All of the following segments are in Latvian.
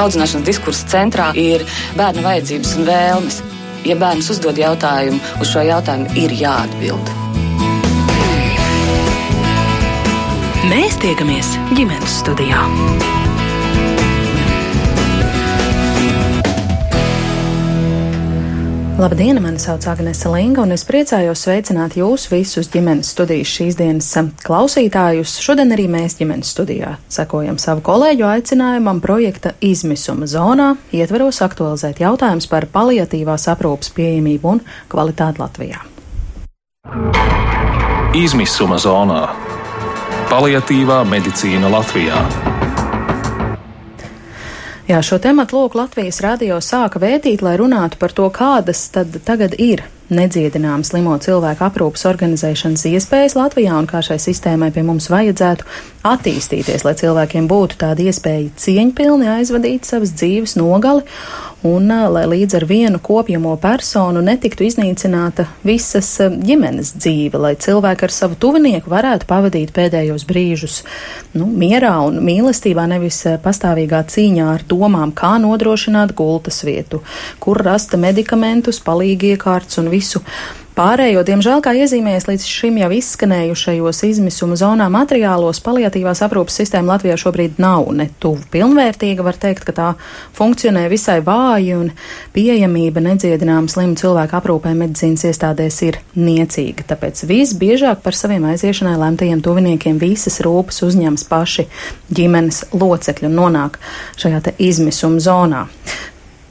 Audzināšanas diskursa centrā ir bērna vajadzības un vēlmes. Ja bērns uzdod jautājumu, uz šo jautājumu ir jāatbild. Mēs tiekamies ģimenes studijā. Labdien, mani sauc Agnese Linga, un es priecājos sveicināt jūs visus ģimenes studijas šīs dienas klausītājus. Šodien arī mēs ģimenes studijā sekojam savu kolēģu aicinājumam projekta izmisuma zonā, ietveros aktualizēt jautājums par paliatīvās aprūpas pieejamību un kvalitāti Latvijā. Izmisuma zonā - paliatīvā medicīna Latvijā. Jā, šo tematu lūk Latvijas radio sāka vētīt, lai runātu par to, kādas tad tagad ir nedziedināmas slimo cilvēku aprūpas organizēšanas iespējas Latvijā un kā šai sistēmai pie mums vajadzētu attīstīties, lai cilvēkiem būtu tāda iespēja cieņpilni aizvadīt savas dzīves nogali un lai līdz ar vienu kopjamo personu netiktu iznīcināta visas ģimenes dzīve, lai cilvēki ar savu tuvinieku varētu pavadīt pēdējos brīžus. Nu, mierā un mīlestībā, nevis pastāvīgā cīņā ar domām, kā nodrošināt gultas vietu, kur rast medikamentus, palīgi iekārts un visu Pārējo, diemžēl, kā iezīmējas līdz šim jau izskanējušajos izmisuma zonā materiālos, paliatīvās aprūpas sistēma Latvijā šobrīd nav ne tuvu pilnvērtīga. Var teikt, ka tā funkcionē visai vāji un pieejamība nedziedināma slimu cilvēku aprūpē medicīnas iestādēs ir niecīga. Tāpēc visbiežāk par saviem aiziešanai lemtajiem tuviniekiem visas rūpes uzņems paši ģimenes locekļi un nonāk šajā izmisuma zonā.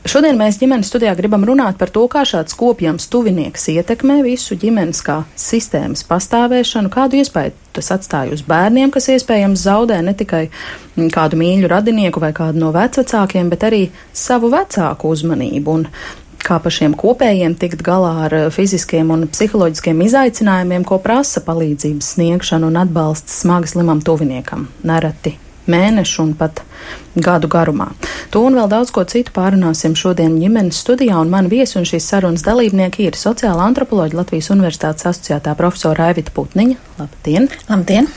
Šodien mēs ģimenes studijā gribam runāt par to, kā šāds kopjams tuvinieks ietekmē visu ģimenes kā sistēmas pastāvēšanu, kādu iespēju tas atstāja uz bērniem, kas iespējams zaudē ne tikai kādu mīļu radinieku vai kādu no vecākiem, bet arī savu vecāku uzmanību. Un kā pašiem kopējiem tikt galā ar fiziskiem un psiholoģiskiem izaicinājumiem, ko prasa palīdzības sniegšana un atbalsts smagi slimam tuviniekam. Nereti mēnešu un pat gadu garumā. To un vēl daudz ko citu pārunāsim šodien ģimenes studijā, un man viesi un šīs sarunas dalībnieki ir sociāla antropoloģija Latvijas Universitātes asociētā profesora Aivita Putniņa. Labdien! Labdien!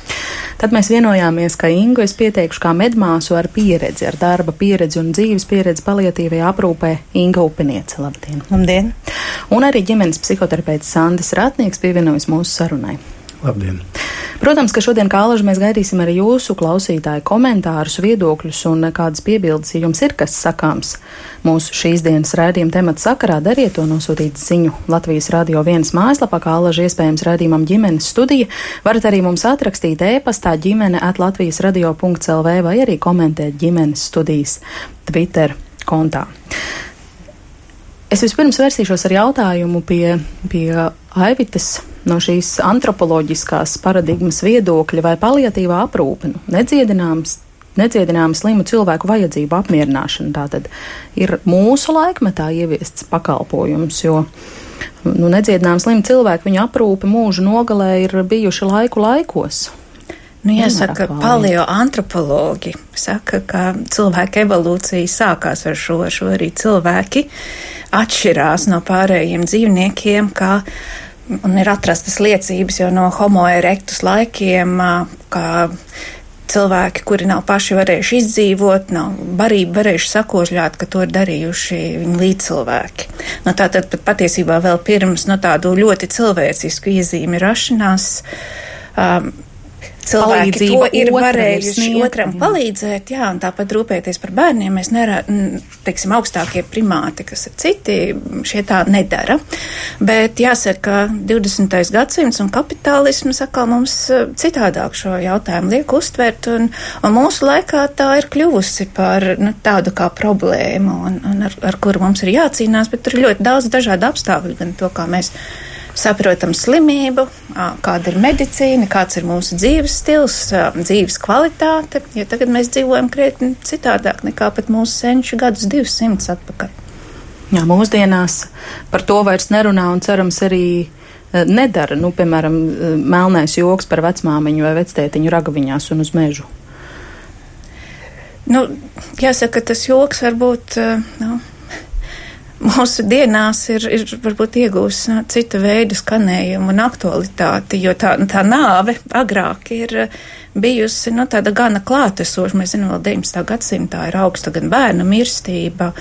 Tad mēs vienojāmies, ka Ingu es pieteikšu kā medmāsu ar pieredzi, ar darba pieredzi un dzīves pieredzi palietīvajā aprūpē Inga Upiniece. Labdien! Labdien! Un arī ģimenes psihoterapeits Sandis Ratnieks pievienojas mūsu sarunai. Labdien! Protams, ka šodien kā alaži mēs gaidīsim arī jūsu klausītāju komentārus, viedokļus un kādas piebildes, ja jums ir kas sakāms mūsu šīs dienas rādījuma temata sakarā, dariet to nosūtīt ziņu Latvijas radio vienas mājaslapā, kā alaži iespējams rādījumam ģimenes studija. Varat arī mums atrakstīt e-pastā ģimene at Latvijas radio.lv vai arī komentēt ģimenes studijas Twitter kontā. Es vispirms vērsīšos ar jautājumu pie, pie Aivitas no šīs antropoloģiskās paradigmas viedokļa vai paliatīvā aprūpe, nu, nedziedināms nedziedināma slimu cilvēku vajadzību apmierināšana. Tātad ir mūsu laikmetā ieviests pakalpojums, jo nu, nedziedināma slimu cilvēku viņa aprūpe mūža nogalē ir bijuši laiku laikos. Nu, jāsaka, paleoantropologi saka, ka cilvēka evolūcija sākās ar šo, šo arī cilvēki atšķirās no pārējiem dzīvniekiem, kā un ir atrastas liecības jau no homo erectus laikiem, kā cilvēki, kuri nav paši varējuši izdzīvot, nav barību varējuši sakožļāt, ka to ir darījuši viņu līdzcilvēki. Nu, tātad pat patiesībā vēl pirms no tādu ļoti cilvēcisku iezīmi rašanās. Um, cilvēki to ir varējuši sniegt, otram jā. palīdzēt, jā, un tāpat rūpēties par bērniem. Mēs nerā, teiksim, augstākie primāti, kas ir citi, šie tā nedara. Bet jāsaka, ka 20. gadsimts un kapitālisms atkal mums eh, citādāk šo jautājumu liek uztvert, un, un mūsu laikā tā ir kļuvusi par nu, tādu kā problēmu, un, un ar, ar kuru mums ir jācīnās, bet tur ir ļoti daudz dažādu apstākļu, gan to, kā mēs saprotam slimību, kāda ir medicīna, kāds ir mūsu dzīves stils, dzīves kvalitāte, jo tagad mēs dzīvojam krietni citādāk nekā pat mūsu senču gadus 200 atpakaļ. Jā, mūsdienās par to vairs nerunā un cerams arī nedara, nu, piemēram, melnais joks par vecmāmiņu vai vectētiņu ragaviņās un uz mežu. Nu, jāsaka, tas joks varbūt, nu, mūsu dienās ir, ir varbūt iegūs cita veida skanējumu un aktualitāti, jo tā, tā nāve agrāk ir bijusi nu, tāda gana klātesoša. Mēs zinām, vēl 19. gadsimtā ir augsta gan bērna mirstība,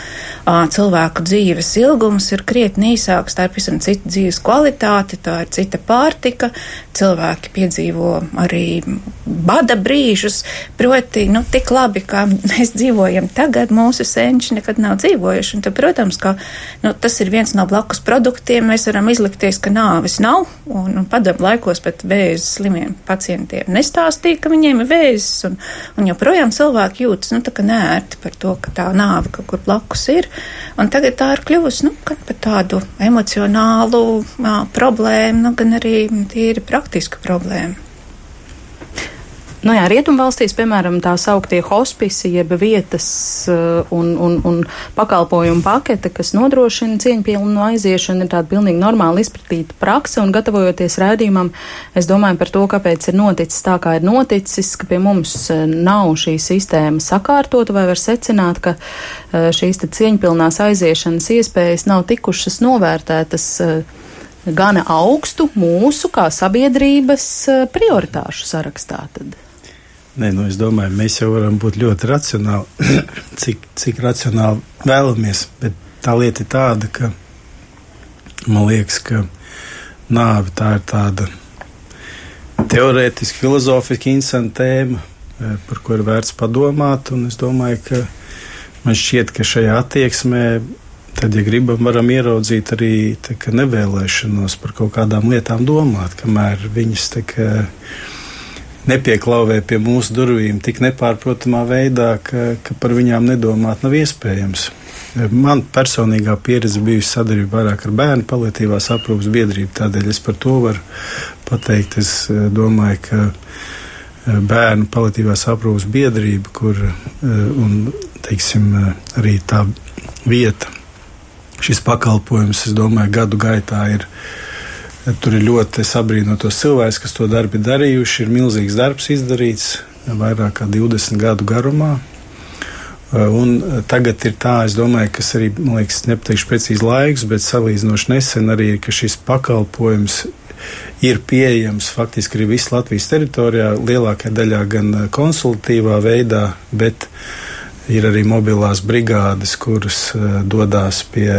cilvēku dzīves ilgums ir krietni īsāks, tā ir pavisam cita dzīves kvalitāte, tā ir cita pārtika, cilvēki piedzīvo arī bada brīžus, proti, nu, tik labi, kā mēs dzīvojam tagad, mūsu senči nekad nav dzīvojuši. Un tad, protams, ka nu, tas ir viens no blakus produktiem. Mēs varam izlikties, ka nāves nav, un, un padomu laikos pat vēzis slimiem pacientiem nestāstīja, ka viņiem ir vēzis, un, un joprojām cilvēki jūtas nu, nērti par to, ka tā nāve kaut kur blakus ir. Un tagad tā ir kļuvusi nu, gan par tādu emocionālu jā, problēmu, nu, gan arī tīri praktisku problēmu. Nu jā, Rietumvalstīs, piemēram, tā sauktie hospisi, jeb vietas uh, un, un, un pakalpojumu pakete, kas nodrošina cieņpilnu aiziešanu, ir tāda pilnīgi normāli izpratīta praksa, un gatavojoties rēdījumam, es domāju par to, kāpēc ir noticis tā, kā ir noticis, ka pie mums uh, nav šī sistēma sakārtota, vai var secināt, ka uh, šīs cieņpilnās aiziešanas iespējas nav tikušas novērtētas gana augstu mūsu kā sabiedrības prioritāšu sarakstā. Tad. Nē, nu es domāju, mēs jau varam būt ļoti racionāli, cik, cik racionāli vēlamies. Bet tā lieta ir tāda, ka man liekas, ka nāve tā ir tāda teorētiski, filozofiski interesanta tēma, eh, par ko ir vērts padomāt. Es domāju, ka man šķiet, ka šajā attieksmē, tad, ja gribam, varam ieraudzīt arī nevēlēšanos par kaut kādām lietām domāt, kamēr viņas tā kā nepieklauvē pie mūsu durvīm tik nepārprotamā veidā, ka, ka par viņām nedomāt nav iespējams. Man personīgā pieredze bijusi sadarbība vairāk ar bērnu paliatīvās aprūpas biedrību, tādēļ es par to varu pateikt. Es eh, domāju, ka eh, bērnu paliatīvās aprūpas biedrība, kur eh, un, teiksim, arī tā vieta, šis pakalpojums, es domāju, gadu gaitā ir Tur ir ļoti sabrīnotos cilvēks, kas to darbu ir darījuši. Ir milzīgs darbs izdarīts vairāk kā 20 gadu garumā. Un tagad ir tā, es domāju, kas arī, man liekas, nepateikšu precīzi laiks, bet salīdzinoši nesen arī ir, ka šis pakalpojums ir pieejams faktiski arī visas Latvijas teritorijā, lielākajā daļā gan konsultatīvā veidā, bet ir arī mobilās brigādes, kuras dodas pie,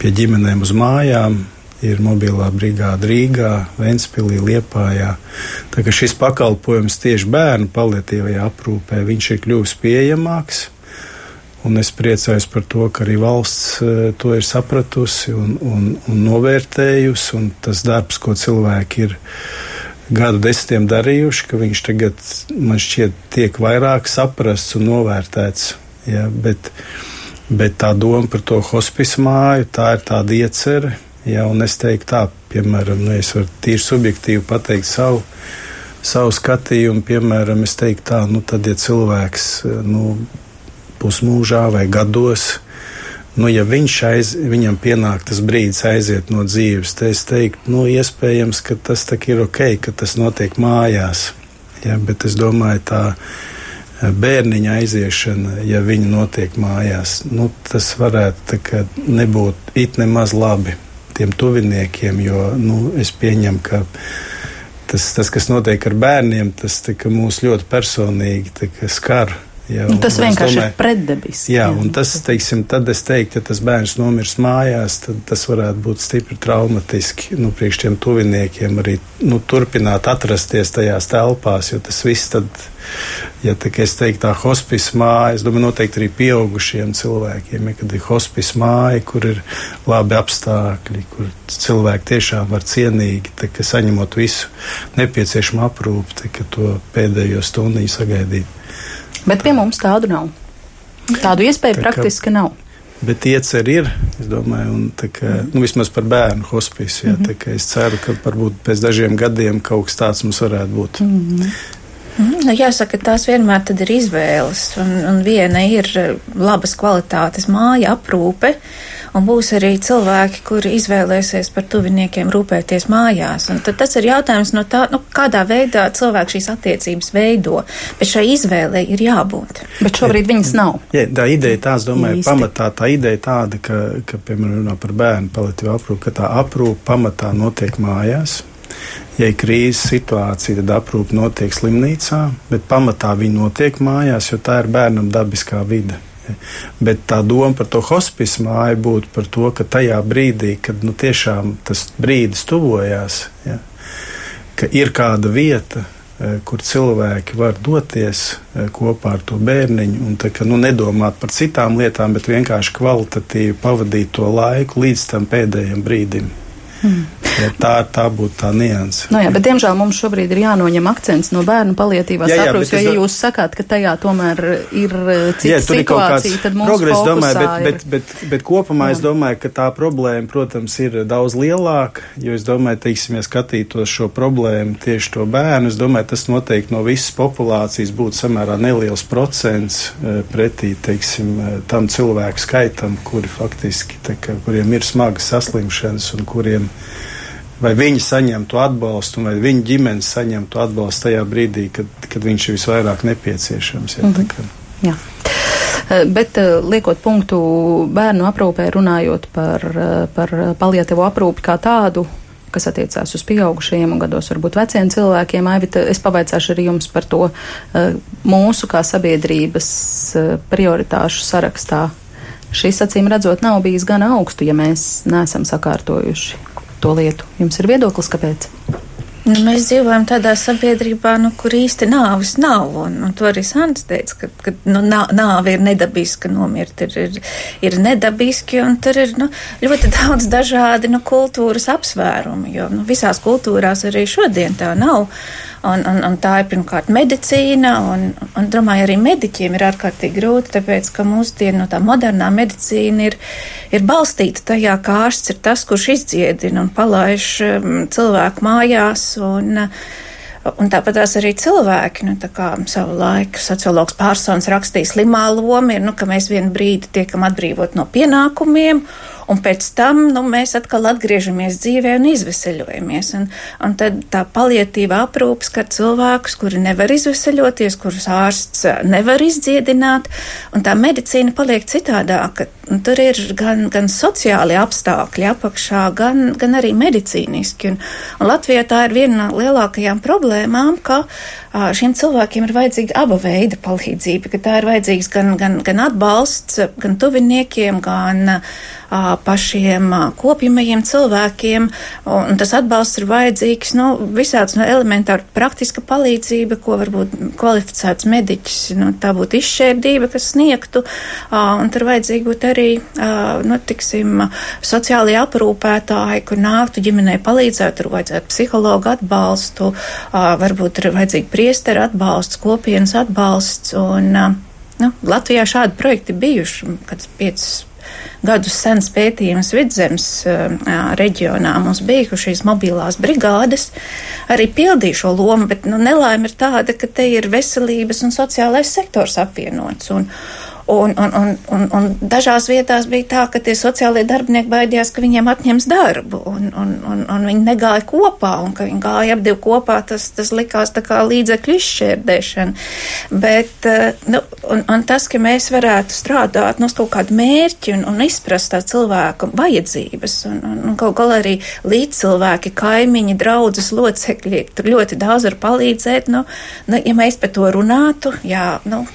pie ģimenēm uz mājām, ir mobilā brigāde Rīgā, Ventspīlī, Liepājā. Tā kā šis pakalpojums tieši bērnu paliatīvajā aprūpē, ir kļuvis pieejamāks. Un es priecājos par to, ka arī valsts e, to ir sapratusi un, un, un novērtējusi. Un tas darbs, ko cilvēki ir gadu desmitiem darījuši, ka viņš tagad man šķiet tiek vairāk saprasts un novērtēts. Ja, bet, bet tā doma par to hospice māju, tā ir tāda iecerē Ja, es teiktu, tā, piemēram, nu, es varu tīri subjektīvi pateikt savu, savu skatījumu. Piemēram, es teiktu, tā, nu, tad, ja cilvēks nu, pusmūžā vai gados, nu, ja aiz, viņam pienāk tas brīdis aiziet no dzīves, tad es teiktu, nu, iespējams, ka tas ir ok, ka tas notiek mājās. Ja, bet es domāju, tā bērniņa aiziešana, ja viņi notiek mājās, nu, tas varētu nebūt it nemaz labi tiem tuviniekiem, jo nu, es pieņemu, ka tas, tas, kas notiek ar bērniem, tas mūs ļoti personīgi skar. Jā, nu, tas vienkārši domāju, ir pretdabiski. Jā, jā, un tas, teiksim, tad es teiktu, ja tas bērns nomirs mājās, tad tas varētu būt stipri traumatiski nu, priekš tiem tuviniekiem arī nu, turpināt atrasties tajās telpās, jo tas viss tad, ja tā, es teiktu, tā hospice māja, es domāju, noteikti arī pieaugušiem cilvēkiem, ja, kad ir hospice māja, kur ir labi apstākļi, kur cilvēki tiešām var cienīgi, tā, saņemot visu nepieciešamo aprūpi, tā, to pēdējo stundu sagaidīt. Bet pie mums tādu nav. Tādu iespēju tā praktiski nav. Bet ieceri ir, es domāju, un kā, nu, vismaz par bērnu hospīsu. Mm -hmm. Es ceru, ka varbūt pēc dažiem gadiem kaut kas tāds mums varētu būt. Mm -hmm. Nu, jāsaka, tās vienmēr ir izvēles, un, un viena ir labas kvalitātes māja aprūpe, un būs arī cilvēki, kuri izvēlēsies par tuviniekiem rūpēties mājās. Un tad tas ir jautājums no tā, nu, kādā veidā cilvēki šīs attiecības veido, bet šai izvēlei ir jābūt. Bet šobrīd viņas nav. Jā, tā ideja tā, es domāju, Īsti. pamatā tā ideja tāda, ka, ka piemēram, runā par bērnu paliatīvu aprūpu, ka tā aprūpa pamatā notiek mājās. Ja ir krīzes situācija, tad aprūpe notiek slimnīcā, bet pamatā viņa notiek mājās, jo tā ir bērnam dabiskā vide. Bet tā doma par to hospice māju būtu par to, ka tajā brīdī, kad nu, tiešām tas brīdis tuvojās, ja, ka ir kāda vieta, e, kur cilvēki var doties e, kopā ar to bērniņu un tā, ka, nu, nedomāt par citām lietām, bet vienkārši kvalitatīvi pavadīt to laiku līdz tam pēdējiem brīdim. Mm. Ja tā, tā būtu tā nianse. No nu jā, bet, diemžēl, mums šobrīd ir jānoņem akcents no bērnu palietīvās aprūpes, jo, ja es... jūs sakāt, ka tajā tomēr ir uh, cita jā, situācija, tad mums progress, domāju, bet, bet, bet, bet, bet kopumā jā. es domāju, ka tā problēma, protams, ir daudz lielāka, jo es domāju, teiksim, ja skatītos šo problēmu tieši to bērnu, es domāju, tas noteikti no visas populācijas būtu samērā neliels procents uh, pretī, teiksim, uh, tam cilvēku skaitam, kuri faktiski, ka, kuriem ir smagas saslimšanas un kuriem vai viņi saņemtu atbalstu, vai viņa ģimenes saņemtu atbalstu tajā brīdī, kad, kad viņš ir visvairāk nepieciešams. Ja, mm -hmm. Jā. Eh, bet eh, liekot punktu bērnu aprūpē, runājot par, eh, par paliatīvo aprūpi kā tādu, kas attiecās uz pieaugušajiem un gados varbūt veciem cilvēkiem. Aivita, es pavaicāšu arī jums par to mūsu kā sabiedrības prioritāšu sarakstā. Šis acīm redzot nav bijis gan augstu, ja mēs neesam sakārtojuši to lietu. Jums ir viedoklis, kāpēc? Nu, mēs dzīvojam tādā sabiedrībā, nu, kur īsti nāvis nav. Un, un to arī Sants teica, ka, ka nu, nāve ir nedabiska, nomirt ir, ir, ir nedabiski, un tur ir nu, ļoti daudz dažādi nu, kultūras apsvērumi, jo nu, visās kultūrās arī šodien tā nav. Un, un, un tā ir pirmkārt medicīna, un, un domāju, arī mediķiem ir ārkārtīgi grūti, tāpēc, ka mūsdienu no tā modernā medicīna ir, ir balstīta tajā, ka ārsts ir tas, kurš izdziedina un palaiž um, cilvēku mājās. Un, Un tāpat arī cilvēki, nu, tā kā savu laiku sociologs Pārsons rakstīja, slimā loma ir, nu, ka mēs vienu brīdi tiekam atbrīvot no pienākumiem, un pēc tam nu, mēs atkal atgriežamies dzīvē un izveseļojamies. Un, un tad tā palietīva aprūpe skar cilvēkus, kuri nevar izveseļoties, kurus ārsts nevar izdziedināt, un tā medicīna paliek citādāka. Tur ir gan, gan sociāli apstākļi apakšā, gan, gan arī medicīniski. Un, un Latvijā tā ir viena no lielākajām problēmām, ka šiem cilvēkiem ir vajadzīga aba veida palīdzība, ka tā ir vajadzīgs gan, gan, gan atbalsts, gan tuviniekiem, gan pašiem kopjamajiem cilvēkiem, un tas atbalsts ir vajadzīgs, nu, visāds no elementāra praktiska palīdzība, ko varbūt kvalificēts mediķis, nu, tā būtu izšķērdība, kas sniegtu, un tur vajadzīgi būt arī, nu, tiksim, sociālajie aprūpētāji, kur nāktu ģimenei palīdzēt, tur vajadzētu psihologu atbalstu, varbūt ir vajadzīgi priesteru atbalsts, kopienas atbalsts, un, nu, Latvijā šādi projekti bijuši, kad piecas gadus sens pētījums vidzemes reģionā. Mums bija šīs mobilās brigādes, arī pildīja šo lomu, bet nu, nelaime ir tāda, ka te ir veselības un sociālais sektors apvienots. Un, Un, un, un, un, un dažās vietās bija tā, ka tie sociālie darbinieki baidījās, ka viņiem atņems darbu, un, un, un, un viņi negāja kopā, un ka viņi gāja ap divu kopā, tas, tas likās tā kā līdzekļu izšķērdēšana. Bet, eh, nu, un, un tas, ka mēs varētu strādāt nu, uz kaut kādu mērķi un, un izprast tā cilvēka vajadzības, un, un, un kaut galā arī līdzcilvēki, kaimiņi, draudzes locekļi, tur ļoti daudz var palīdzēt, nu, nu ja mēs par to runātu, jā, nu,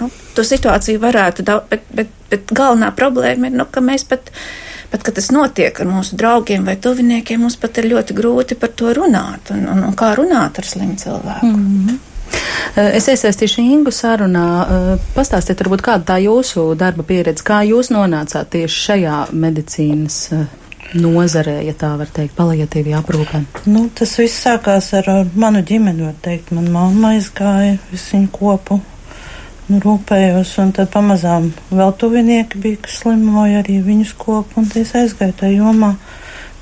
nu to situāciju varētu daudz, bet, bet, bet galvenā problēma ir, nu, ka mēs pat, pat, kad tas notiek ar mūsu draugiem vai tuviniekiem, mums pat ir ļoti grūti par to runāt un, un, un kā runāt ar slimu cilvēku. Mm -hmm. Es iesaistīšu Ingu sarunā. Pastāstiet, varbūt kāda tā jūsu darba pieredze, kā jūs nonācāt tieši šajā medicīnas nozarē, ja tā var teikt, palietīvi aprūpē? Nu, tas viss sākās ar, ar manu ģimeni, var teikt. Man mamma aizgāja visu viņu kopu nu, rūpējos, un tad pamazām vēl tuvinieki bija, kas slimoja arī viņus kopu, un es aizgāju tajā jomā.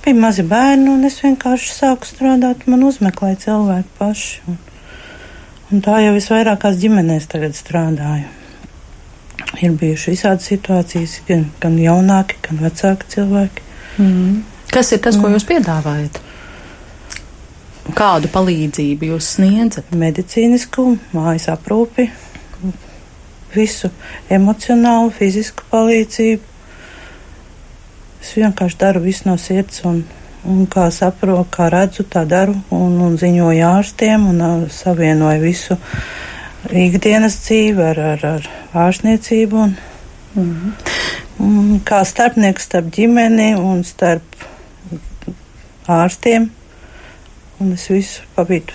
Bija mazi bērni, un es vienkārši sāku strādāt, man uzmeklēja cilvēki paši. Un, un tā jau visvairākās ģimenēs tagad strādāju. Ir bijušas visādas situācijas, gan, gan jaunāki, gan vecāki cilvēki. Mm. Kas ir tas, ko mm. jūs piedāvājat? Kādu palīdzību jūs sniedzat? Medicīnisku, mājas aprūpi, visu emocionālu, fizisku palīdzību. Es vienkārši daru visu no sirds un, Un kā saprotu, kā redzu, tā daru un, un ziņoju ārstiem un uh, savienoju visu ikdienas dzīvi ar, ar, ar ārstniecību. Un, mm -hmm. un kā starpnieks starp ģimeni un starp ārstiem. Un es visu pabītu,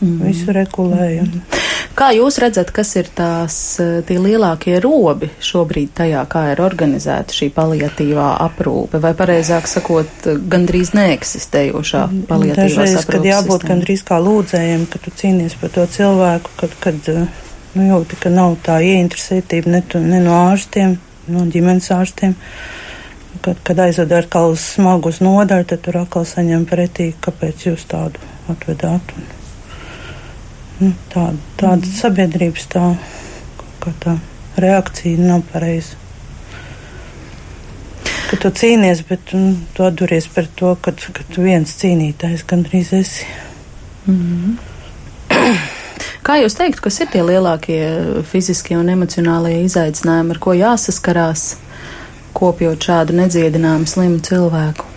mm visu regulēju. Mm. Kā jūs redzat, kas ir tās tie lielākie robi šobrīd tajā, kā ir organizēta šī paliatīvā aprūpe, vai pareizāk sakot, gandrīz neeksistējošā paliatīvā aprūpe? Dažreiz, kad jābūt sistēma. gandrīz kā lūdzējiem, ka tu cīnies par to cilvēku, kad, kad nu, jūti, ka nav tā ieinteresētība ne, tu, ne no ārstiem, no ģimenes ārstiem. Kad, kad aizved atkal uz smagu uz nodaļu, tad tur atkal saņem pretī, kāpēc jūs tādu atvedāt. Un, tā, tāda mm. sabiedrības tā, tā reakcija nav pareiza. Ka tu cīnies, bet nu, tu atduries par to, ka, ka tu viens cīnītājs gandrīz esi. Mm. Kā jūs teiktu, kas ir tie lielākie fiziskie un emocionālie izaicinājumi, ar ko jāsaskarās, kopjot šādu nedziedināmu slimu cilvēku?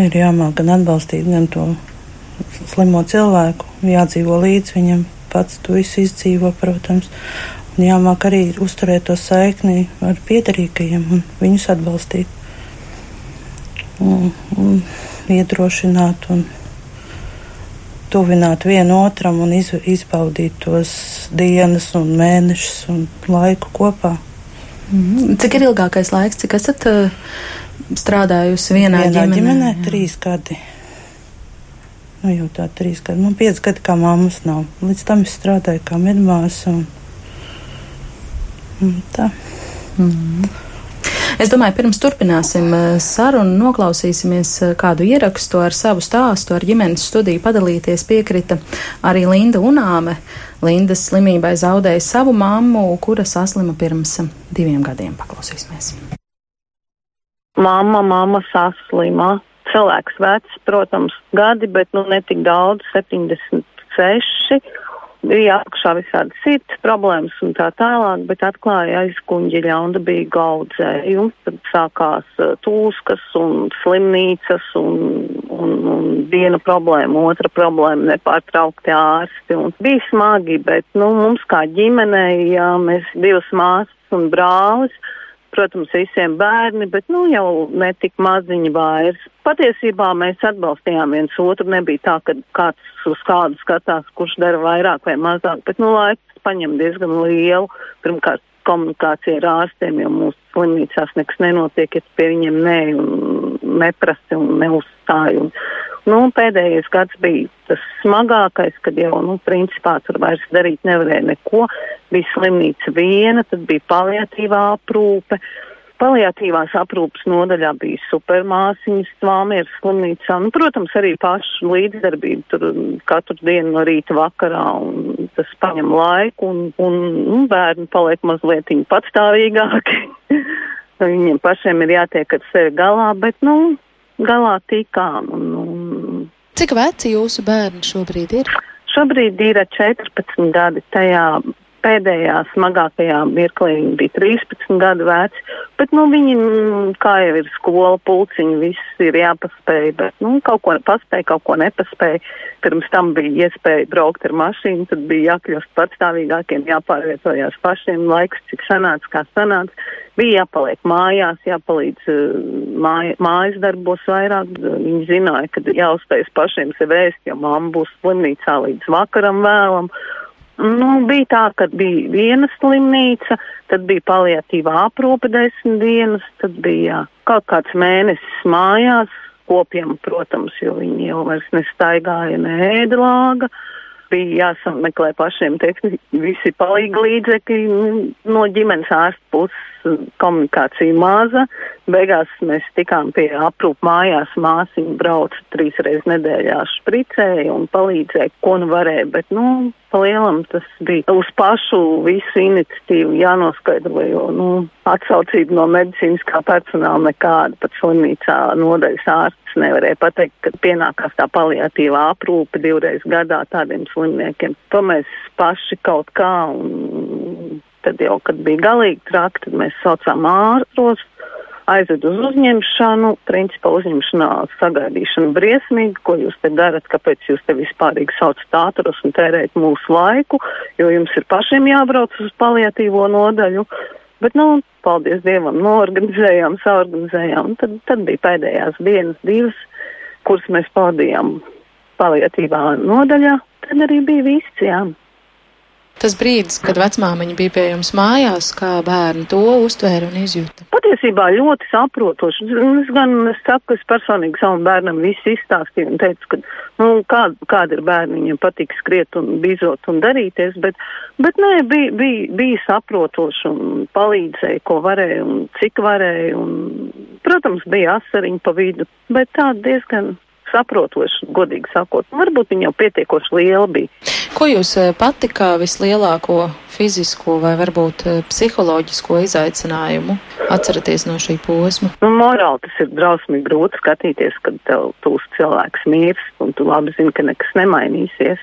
Ir jāmāk gan atbalstīt, gan to slimo cilvēku, jādzīvo līdz viņam, pats to visu izdzīvo, protams. Un jāmāk arī uzturēt to saikni ar piedarīgajiem un viņus atbalstīt. Un, un iedrošināt un tuvināt vienotram un iz, izbaudīt tos dienas un mēnešus un laiku kopā. Mm. Cik ir ilgākais laiks, cik esat uh, strādājusi vienā, vienā ģimenē? ģimenē? Trīs gadi. Nu, jau tā trīs gadi, man pieci gadi kā mammas nav. Līdz tam es strādāju kā medmāsa un, un tā. Mm. Es domāju, pirms turpināsim eh, sarunu, noklausīsimies eh, kādu ierakstu ar savu stāstu, ar ģimenes studiju padalīties piekrita arī Linda Unāme. Lindas slimībai zaudēja savu mammu, kura saslima pirms diviem gadiem. Paklausīsimies. Mamma, mamma saslima cilvēks vecs, protams, gadi, bet nu ne tik daudz, 76. Bija apakšā visādi sirds problēmas un tā tālāk, bet atklāja aizkuņģi ļaunda bija gaudzējums, tad sākās tūskas un slimnīcas un, un, un viena problēma, otra problēma, nepārtraukti ārsti. Un bija smagi, bet nu, mums kā ģimenei, jā, mēs divas māsas un brālis, protams, visiem bērni, bet nu jau netik maziņi vairs. Patiesībā mēs atbalstījām viens otru, nebija tā, ka kāds uz kādu skatās, kurš dara vairāk vai mazāk, bet nu laiks paņem diezgan lielu. Pirmkārt, komunikācija ar ārstiem, jo mūsu slimnīcās nekas nenotiek, ja pie viņiem nē un neprasti un neuzstāj. Un, Nu, pēdējais gads bija tas smagākais, kad jau, nu, principā tur vairs darīt nevarēja neko. Bija slimnīca viena, tad bija paliatīvā aprūpe. Paliatīvās aprūpes nodaļā bija supermāsiņas, tvāmieras slimnīcā. Nu, protams, arī pašu līdzdarbību tur katru dienu no rīta vakarā, un tas paņem laiku, un, un nu, bērni paliek mazliet patstāvīgāki. Viņiem pašiem ir jātiek ar sevi galā, bet, nu, galā tikām. Un, un... Cik veci jūsu bērni šobrīd ir? Šobrīd ir 14 gadi. Tajā pēdējā smagākajā mirklī viņi bija 13 gadu veci, bet, nu, viņi, mm, kā jau ir skola, pulciņi, viss ir jāpaspēj, bet, nu, kaut ko paspēj, kaut ko nepaspēj. Pirms tam bija iespēja braukt ar mašīnu, tad bija jākļūst patstāvīgākiem, jāpārvietojās pašiem laiks, cik sanāca, kā sanāca. Bija jāpaliek mājās, jāpalīdz uh, māj, mājas darbos vairāk. Viņi zināja, ka jāuztais pašiem sev ēst, jo mamma būs slimnīcā līdz vakaram vēlam. Nu, bija tā, ka bija viena slimnīca, tad bija paliatīvā aprūpe desmit dienas, tad bija kaut kāds mēnesis mājās, kopiem, protams, jo viņi jau vairs nestaigāja ne ēdlāga. Bija jāsameklē pašiem tehniski visi palīgi līdzekļi nu, no ģimenes ārsta puses komunikācija maza. Beigās mēs tikām pie aprūp mājās, māsiņa brauca trīs reizes nedēļā špricēja un palīdzēja, ko nu varēja, bet, nu, palielam tas bija uz pašu visu iniciatīvu jānoskaidro, jo, nu, atsaucība no medicīniskā personāla nekāda, pat slimnīcā nodaļas ārsts nevarēja pateikt, ka pienākās tā paliatīvā aprūpe divreiz gadā tādiem slimniekiem. To mēs paši kaut kā un tad jau, kad bija galīgi traki, tad mēs saucām ārstos. aizved uz uzņemšanu, principā uzņemšanā sagaidīšana briesmīgi, ko jūs te darat, kāpēc jūs te vispārīgi saucat ātrus un tērēt mūsu laiku, jo jums ir pašiem jābrauc uz paliatīvo nodaļu. Bet, nu, paldies Dievam, norganizējām, saorganizējām. Tad, tad bija pēdējās dienas, divas, kuras mēs pavadījām paliatīvā nodaļā. Tad arī bija viss, jā. Tas brīdis, kad vecmāmiņa bija pie jums mājās, kā bērni to uztvēra un izjūta? Patiesībā ļoti saprotoši. Es gan es saku, ka es personīgi savam bērnam visu izstāstīju un teicu, ka, nu, kāda, kāda ir bērni, viņiem patīk skriet un bizot un darīties, bet, bet nē, bija, bija, bija saprotoši un palīdzēja, ko varēja un cik varēja. Un, protams, bija asariņi pa vidu, bet tā diezgan saprotoši, godīgi sakot. Varbūt viņa jau pietiekoši liela bija. Ko jūs eh, pati kā vislielāko fizisko vai varbūt eh, psiholoģisko izaicinājumu atceraties no šī posma? Nu, morāli tas ir drausmīgi grūti skatīties, kad tev tūs cilvēks mirst un tu labi zini, ka nekas nemainīsies.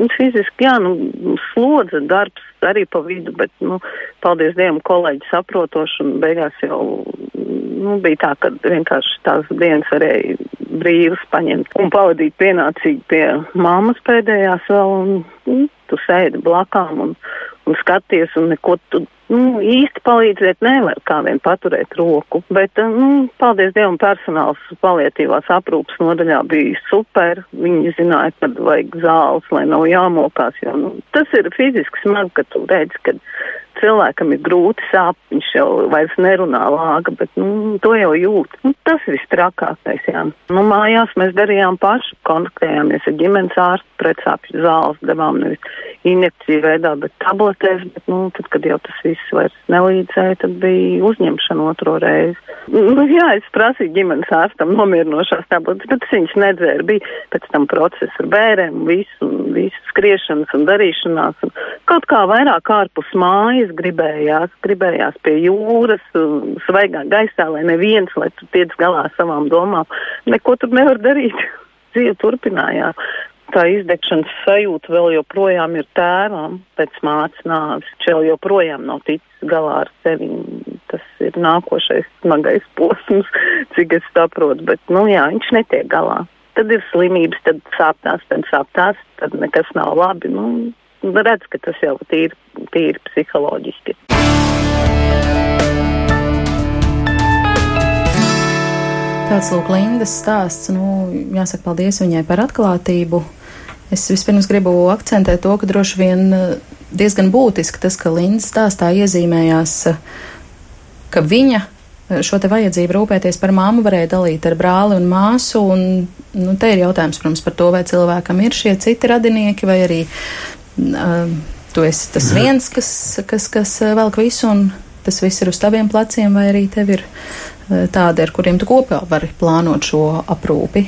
Un fiziski, jā, nu, slodze, darbs arī pa vidu, bet, nu, paldies Dievam, kolēģi saprotoši un beigās jau, nu, bija tā, ka vienkārši tās dienas varēja brīvas paņemt un pavadīt pienācīgi pie mammas pēdējās vēl, un, un tu sēdi blakām un skaties, un neko tu nu, īsti palīdzēt nevar, kā vien paturēt roku. Bet, nu, paldies Dievam, personāls palietīvās aprūpas nodaļā bija super. Viņi zināja, kad vajag zāles, lai nav jāmokās, jo, nu, tas ir fiziski smagi, ka tu redzi, ka cilvēkam ir grūti sāp, viņš jau vairs nerunā lāga, bet nu, to jau jūt. Nu, tas viss trakākais, jā. Nu, mājās mēs darījām paši, kontaktējāmies ar ģimenes ārstu, pretsāpju zāles, devām nevis injekciju veidā, bet tabletēs, bet, nu, tad, kad jau tas viss vairs nelīdzēja, tad bija uzņemšana otro reizi. Nu, jā, es prasīju ģimenes ārstam nomierinošās tabletes, bet es viņas nedzēru. Bija pēc tam process ar bērēm, visu, visu skriešanas un darīšanās. Un kaut kā vairāk ārpus mājas gribējās, gribējās pie jūras, svaigā gaisā, lai neviens, lai tu tiec galā savām domām. Neko tur nevar darīt. Dzīve turpinājās. Tā izdegšanas sajūta vēl joprojām ir tēvam pēc mācības nāves. Vēl joprojām nav ticis galā ar sevi. Tas ir nākošais smagais posms, cik es saprotu. Bet, nu jā, viņš netiek galā. Tad ir slimības, tad sāptās, tad sāptās, tad nekas nav labi. Nu, redz, ka tas jau tīri, tīri psiholoģiski. Tāds lūk, Lindas stāsts. Nu, jāsaka, paldies viņai par atklātību. Es vispirms gribu akcentēt to, ka droši vien eh, diezgan būtiski tas, ka Lindas stāstā iezīmējās, eh, ka viņa eh, šo te vajadzību rūpēties par māmu varēja dalīt ar brāli un māsu, un, nu, te ir jautājums, protams, par to, vai cilvēkam ir šie citi radinieki, vai arī tu esi tas viens, kas, kas, kas velk visu, un tas viss ir uz taviem pleciem, vai arī tev ir tādi, ar kuriem tu kopā vari plānot šo aprūpi.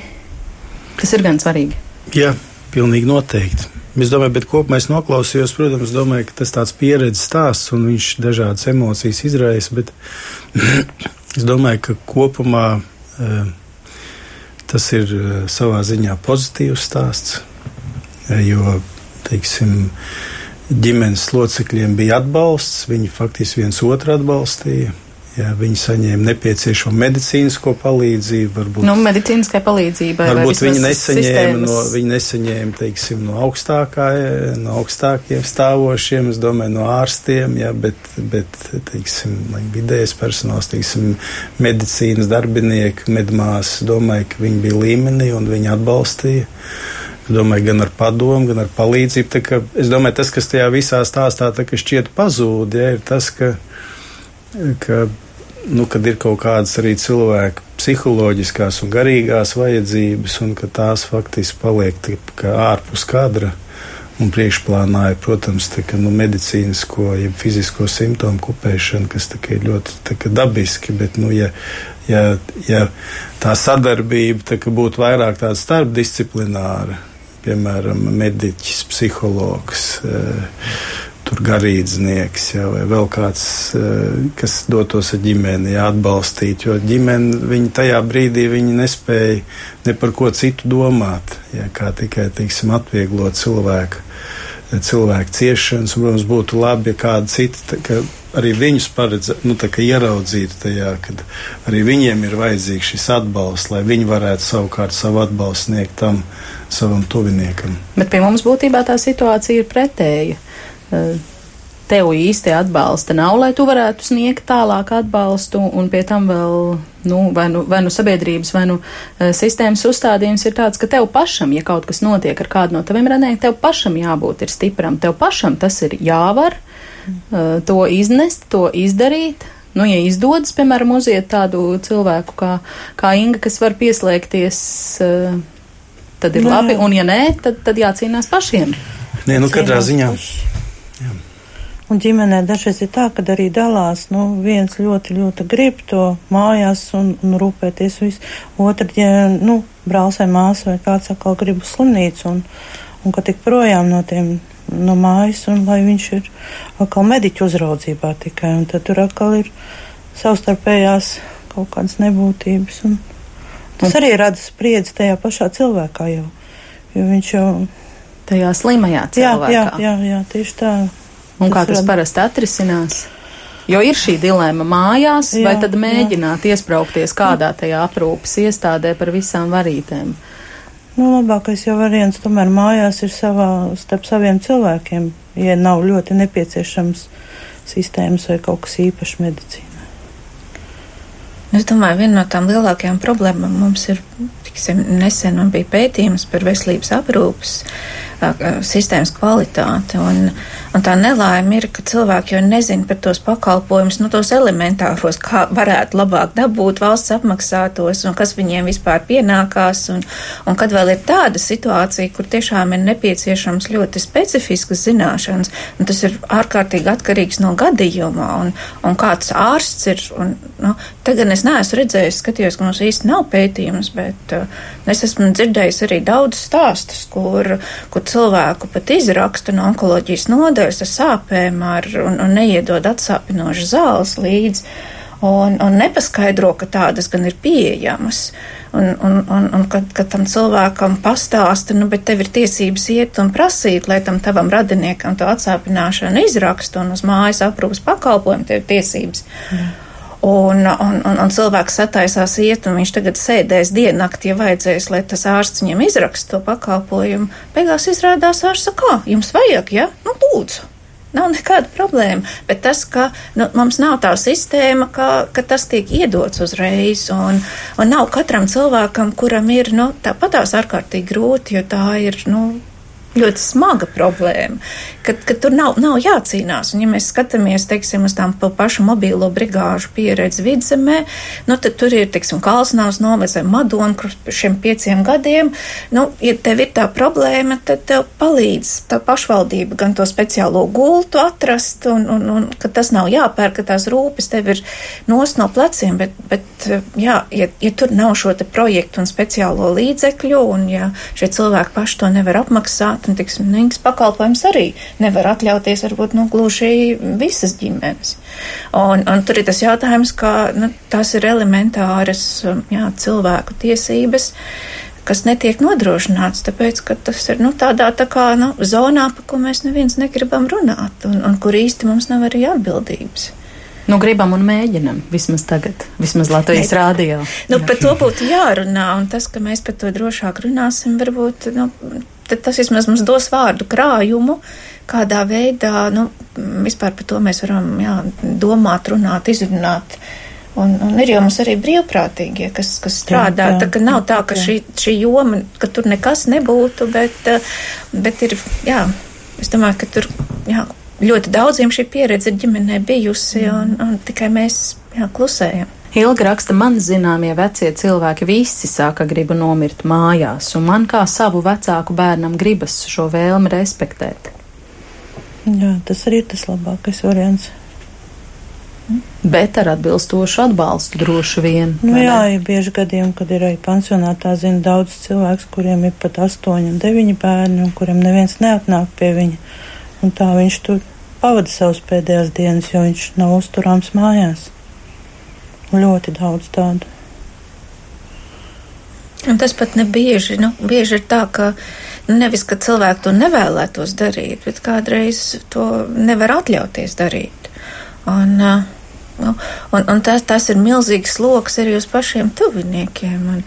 Tas ir gan svarīgi. Jā, pilnīgi noteikti. Es domāju, bet kopumā es noklausījos, protams, domāju, ka tas tāds pieredzes stāsts un viņš dažādas emocijas izraisa, bet es domāju, ka kopumā tas ir savā ziņā pozitīvs stāsts, jo teiksim, ģimenes locekļiem bija atbalsts, viņi faktiski viens otru atbalstīja. Jā, viņi saņēma nepieciešamo medicīnisko palīdzību. Varbūt, nu, medicīniskai palīdzībai. Varbūt viņi nesaņēma, sistēmas... no, viņi nesaņēma teiksim, no, augstākā, no augstākiem stāvošiem, es domāju, no ārstiem, jā, bet, bet teiksim, vidējais personāls, teiksim, medicīnas darbinieki, medmās, domāju, ka viņi bija līmenī un viņi atbalstīja. Domāju, gan ar padomu, gan ar palīdzību. Ka, es domāju, tas, kas tajā visā stāstā šķiet pazūd, ja, ir tas, ka, ka nu, kad ir kaut kādas arī cilvēku psiholoģiskās un garīgās vajadzības, un ka tās faktiski paliek tā, ārpus kadra. Un priekšplānā ir, protams, tā, ka, nu, medicīnisko, ja fizisko simptomu kupēšana, kas ir ļoti kā, dabiski, bet, nu, ja, ja, ja tā sadarbība tā, būtu vairāk tāda starpdisciplināra, piemēram, mediķis, psihologs, eh, tur garīdznieks, jā, vai vēl kāds, eh, kas dotos ar ģimeni, jā, atbalstīt, jo ģimene, viņi tajā brīdī viņi nespēja ne par ko citu domāt, jā, kā tikai, teiksim, atvieglot cilvēku, cilvēku ciešanas, protams, būtu labi, ja kāda cita, ka arī viņus paredz, nu, ieraudzīt tajā, kad arī viņiem ir vajadzīgs šis atbalsts, lai viņi varētu savukārt savu atbalstu sniegt tam savam tuviniekam. Bet pie mums būtībā tā situācija ir pretēja. Uh, tev īsti atbalsta nav, lai tu varētu sniegt tālāk atbalstu, un pie tam vēl, nu, vai nu, vai nu sabiedrības, vai nu uh, sistēmas uzstādījums ir tāds, ka tev pašam, ja kaut kas notiek ar kādu no taviem radniekiem, tev pašam jābūt ir stipram, tev pašam tas ir jāvar, uh, to iznest, to izdarīt. Nu, ja izdodas, piemēram, uziet tādu cilvēku kā, kā Inga, kas var pieslēgties, uh, tad ir nē. labi, un ja nē, tad, tad jācīnās pašiem. Nē, nu, katrā ziņā. Jā. Un ģimenē dažreiz ir tā, ka arī dalās, nu, viens ļoti, ļoti grib to mājās un, un rūpēties visu. Otru, ja, nu, brālis vai māsa vai kāds atkal grib uz slimnīcu un, un ka tik projām no tiem, no mājas un lai viņš ir atkal mediķu uzraudzībā tikai. Tad tur atkal ir savstarpējās kaut kādas nebūtības. Un tas arī rada spriedzi tajā pašā cilvēkā jau, jo viņš jau. Tajā slimajā cilvēkā. Jā, jā, jā, jā tieši tā. Un tas kā tas rad... parasti atrisinās? Jo ir šī dilemma mājās, jā, vai tad mēģināt jā. iesprāgties kādā tajā aprūpas iestādē par visām varītēm? Nu, labākais jau variants tomēr mājās ir savā, starp saviem cilvēkiem, ja nav ļoti nepieciešams sistēmas vai kaut kas īpašs medicīnā. Es domāju, viena no tām lielākajām problēmām mums ir, tiksim, nesen man bija pētījums par veselības aprūpas sistēmas kvalitāti. Un, un tā nelaime ir, ka cilvēki jau nezina par tos pakalpojumus, nu, tos elementāros, kā varētu labāk dabūt valsts apmaksātos un kas viņiem vispār pienākās. Un, un kad vēl ir tāda situācija, kur tiešām ir nepieciešams ļoti specifiskas zināšanas, un tas ir ārkārtīgi atkarīgs no gadījuma un, un kāds ārsts ir. Un, nu, tagad es neesmu redzējis, skatījos, ka mums īsti nav pētījums, bet uh, es esmu dzirdējis arī daudz stāstus, kur, kur cilvēku pat izraksta no onkoloģijas nodaļas ar sāpēm ar, un, un neiedod atsāpinošas zāles līdzi. Un, un nepaskaidro, ka tādas gan ir pieejamas. Un, un, un, un kad, kad tam cilvēkam pastāsta, nu, bet tev ir tiesības iet un prasīt, lai tam tavam radiniekam to atsāpināšanu izrakstu un uz mājas aprūpas pakalpojumu tev ir tiesības. Mm. Un, un, un, un cilvēks sataisās iet, un viņš tagad sēdēs diennakti, ja vajadzēs, lai tas ārsts viņam izraksta to pakalpojumu. Beigās izrādās ārsts, kā jums vajag, ja? Nu, lūdzu. Nav nekāda problēma, bet tas, ka nu, mums nav tā sistēma, ka, ka tas tiek iedots uzreiz, un, un nav katram cilvēkam, kuram ir nu, tāpatās ārkārtīgi grūti, jo tā ir nu, ļoti smaga problēma, ka, ka tur nav, nav jācīnās. Un, ja mēs skatāmies, teiksim, uz tām pašu mobīlo brigāžu pieredzi vidzemē, nu, tad tur ir, teiksim, Kalsnās novads vai Madona, kur šiem pieciem gadiem, nu, ja tev ir tā problēma, tad tev palīdz tā pašvaldība gan to speciālo gultu atrast, un, un, un ka tas nav jāpērk, ka tās rūpes tev ir nost no pleciem, bet, bet jā, ja, ja tur nav šo te projektu un speciālo līdzekļu, un ja šie cilvēki paši to nevar apmaksāt, un, tiksim, Nīgas pakalpojums arī nevar atļauties varbūt, nu, gluži visas ģimenes. Un, un tur ir tas jautājums, ka, nu, tas ir elementāras, jā, cilvēku tiesības kas netiek nodrošināts, tāpēc, ka tas ir nu, tādā tā kā nu, zonā, pa ko mēs neviens negribam runāt, un, un kur īsti mums nav arī atbildības. Nu, gribam un mēģinam, vismaz tagad, vismaz Latvijas ne, rādio. Nu, par to būtu jārunā, un tas, ka mēs par to drošāk runāsim, varbūt, nu, tad tas vismaz mums dos vārdu krājumu, kādā veidā, nu, vispār par to mēs varam, jā, domāt, runāt, izrunāt. Un, un ir jau mums arī brīvprātīgie, kas, kas strādā. Jā, jā, tā ka nav tā, ka jā. šī, šī joma, ka tur nekas nebūtu, bet, bet ir, jā, es domāju, ka tur, jā, ļoti daudziem šī pieredze ģimenē bijusi, un, un tikai mēs jā, klusējam. Ilga raksta, man zināmie vecie cilvēki visi saka, gribu nomirt mājās, un man kā savu vecāku bērnam gribas šo vēlmi respektēt. Jā, tas arī ir tas labākais variants. Bet ar atbilstošu atbalstu droši vien. Nu, jā, ir bieži gadījumi, kad ir arī pansionātā zina daudz cilvēks, kuriem ir pat astoņi un deviņi bērni, un kuriem neviens neatnāk pie viņa un tā viņš tur pavada savas pēdējās dienas, jo viņš nav uzturāms mājās. Ļoti daudz tādu. Un tas pat nebieži, nu, bieži ir tā, ka nevis, ka cilvēki to nevēlētos darīt, bet kādreiz to nevar atļauties darīt. Un, nu, un, un tas, tas ir milzīgs sloks arī uz pašiem tuviniekiem. Un,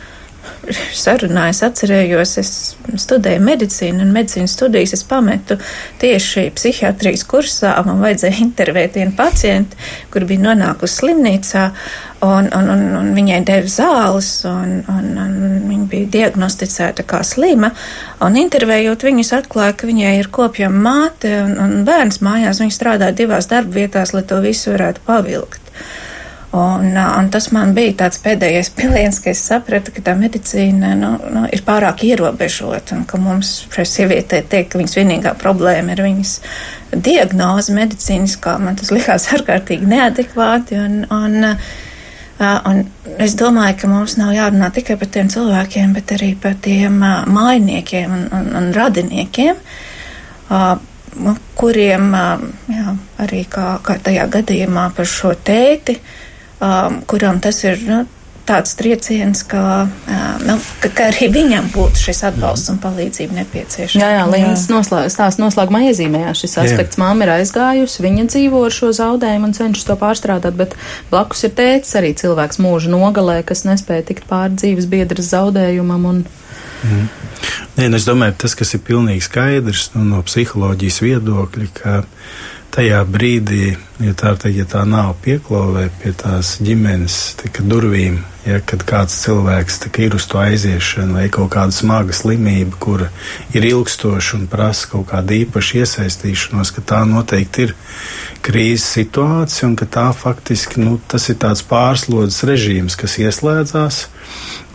sarunā es atcerējos, es studēju medicīnu, un medicīnas studijas es pametu tieši psihiatrijas kursā. Man vajadzēja intervēt vienu pacientu, kur bija nonākusi slimnīcā, un, un, un, un viņai deva zāles, un, un, un viņa bija diagnosticēta kā slima. Un intervējot viņus, atklāja, ka viņai ir kopjama māte un, un bērns mājās. Viņa strādā divās darba vietās, lai to visu varētu pavilkt. Un, un tas man bija tāds pēdējais piliens, ka es sapratu, ka tā medicīna nu, nu, ir pārāk ierobežota un ka mums šai sievietei teikt, ka viņas vienīgā problēma ir viņas diagnoze medicīniskā. Man tas likās ārkārtīgi neadekvāti. Un, un, un es domāju, ka mums nav jārunā tikai par tiem cilvēkiem, bet arī par tiem mājiniekiem un, un, un radiniekiem kuriem jā, arī kā, kā tajā gadījumā par šo tēti, uh, um, kuram tas ir nu, tāds trieciens, ka, uh, nu, ka, ka arī viņam būtu šis atbalsts un palīdzība nepieciešama. Jā, jā, Līnas stāsts noslēgumā iezīmējās šis aspekts. Māma ir aizgājusi, viņa dzīvo ar šo zaudējumu un cenšas to pārstrādāt, bet blakus ir tēcis arī cilvēks mūža nogalē, kas nespēja tikt pāri dzīves biedras zaudējumam. Un... Mm. Nē, nu, es domāju, tas, kas ir pilnīgi skaidrs nu, no psiholoģijas viedokļa, ka tajā brīdī, ja tā, ja tā nav pieklāvē pie tās ģimenes tika, durvīm, ja, kāds cilvēks tika, ir uz to aiziešanu vai kaut kāda smaga slimība, kura ir ilgstoša un prasa kaut kādu īpašu iesaistīšanos, ka tā noteikti ir krīzes situācija un ka tā faktiski nu, tas ir tāds pārslodzes režīms, kas ieslēdzās,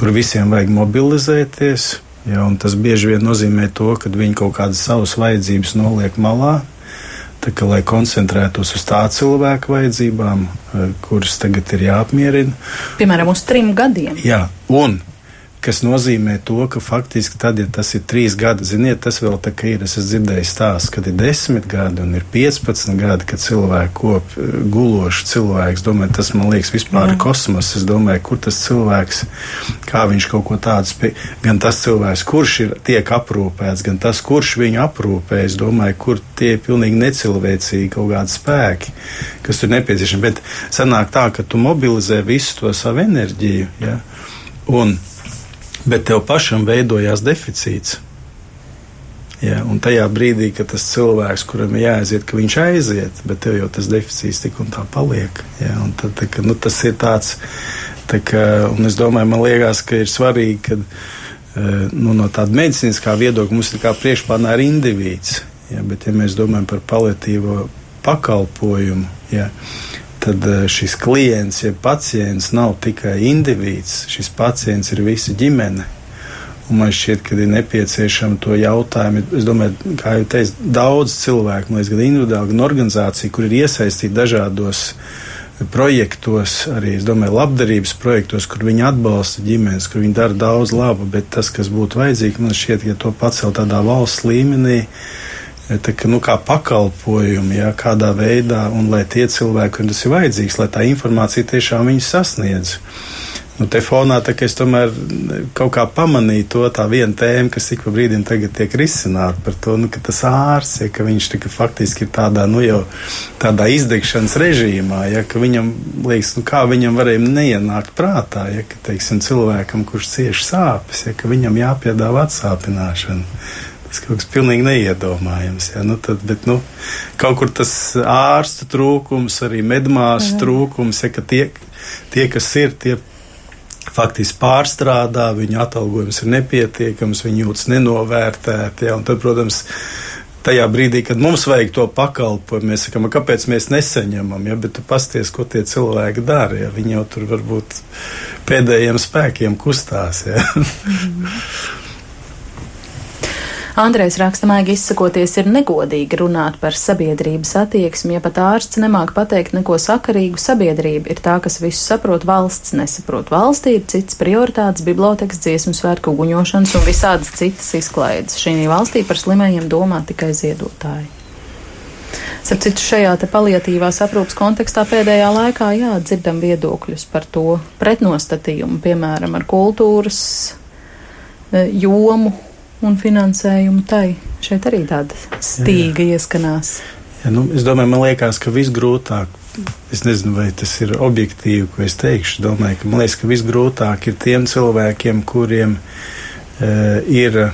kur visiem vajag mobilizēties. Ja, tas bieži vien nozīmē to, ka viņi kaut kādas savas vajadzības noliek malā, kā, lai koncentrētos uz tā cilvēka vajadzībām, eh, kuras tagad ir jāapmierina. Piemēram, uz trim gadiem. Jā, un kas nozīmē to, ka faktiski tad, ja tas ir trīs gadi, ziniet, tas vēl tā kā ir. Es esmu dzirdējis stāstu, kad ir desmit gadi un ir 15 gadi, kad cilvēki kop guloši cilvēks. Domāju, tas man liekas vispār ir kosmos. Es domāju, kur tas cilvēks, kā viņš kaut ko tādu spēj. Gan tas cilvēks, kurš ir tiek aprūpēts, gan tas, kurš viņu aprūpē. Es domāju, kur tie ir pilnīgi necilvēcīgi kaut kādi spēki, kas tur nepieciešami. Bet sanāk tā, ka tu mobilizē visu to savu enerģiju. Ja? Un bet tev pašam veidojās deficīts. Ja, un tajā brīdī, kad tas cilvēks, kuram ir jāaiziet, ka viņš aiziet, bet tev jau tas deficīts tik un tā paliek. Ja, un tad, tā, ka, nu, tas ir tāds, tā kā, un es domāju, man liekas, ka ir svarīgi, ka eh, nu, no tāda medicīniskā viedokļa mums ir kā priekšplānā ir indivīds. Ja, bet, ja mēs domājam par paliatīvo pakalpojumu, ja, tad eh, šis klients, jeb pacients nav tikai indivīds, šis pacients ir visa ģimene. Un man šķiet, ka ir nepieciešama to jautājumu. Es domāju, kā jau teicu, daudz cilvēku, no gan individuāli, gan organizācija, kur ir iesaistīti dažādos projektos, arī domāju, labdarības projektos, kur viņi atbalsta ģimenes, kur viņi dara daudz labu, bet tas, kas būtu vajadzīgi, man šķiet, ja to pacelt tādā valsts līmenī, uh, tā, ka, nu, kā pakalpojumi, ja, kādā veidā, un lai tie cilvēki, kuriem tas ir vajadzīgs, lai tā informācija tiešām viņus sasniedz. Nu, te fonā tā, es tomēr kaut kā pamanīju to tā vienu tēmu, kas ik pa brīdim tiek risināta par to, nu, ka tas ārsts, ja, ka viņš tika, faktiski ir tādā, nu, jau tādā izdegšanas režīmā, ja, ka viņam liekas, nu, kā viņam varēja neienākt prātā, ja, ka, teiksim, cilvēkam, kurš cieši sāpes, ja, ka viņam jāpiedāvā atsāpināšana. Tas kaut kas pilnīgi neiedomājams. Ja? Nu, tad, bet, nu, kaut kur tas ārstu trūkums, arī medmāsu trūkums, ja, ka tie, tie, kas ir, tie faktiski pārstrādā, viņu atalgojums ir nepietiekams, viņi jūtas nenovērtēti. Ja? Un tad, protams, tajā brīdī, kad mums vajag to pakalpojumu, mēs sakām, kāpēc mēs nesaņemam, ja, bet tu pasties, ko tie cilvēki dara, ja viņi jau tur varbūt pēdējiem spēkiem kustās. Ja. Andrejs rakstamīgi izsakoties, ir negodīgi runāt par sabiedrības attieksmi, ja pat ārsts nemāk pateikt neko sakarīgu. Sabiedrība ir tā, kas visu saprot, valsts nesaprot. Valstī ir cits prioritātes, bibliotekas, dziesmu svētku guņošanas un visādas citas izklaides. Šī valstī par slimajiem domā tikai ziedotāji. Starp citu, šajā paliatīvās aprūpas kontekstā pēdējā laikā jā, dzirdam viedokļus par to pretnostatījumu, piemēram, ar kultūras e, jomu un finansējumu tai. Šeit arī tāda stīga jā, jā. ieskanās. Ja, nu, es domāju, man liekas, ka visgrūtāk es nezinu, vai tas ir objektīvi, ko es teikšu. Domāju, ka liekas, ka visgrūtāk ir tiem cilvēkiem, kuriem uh, ir.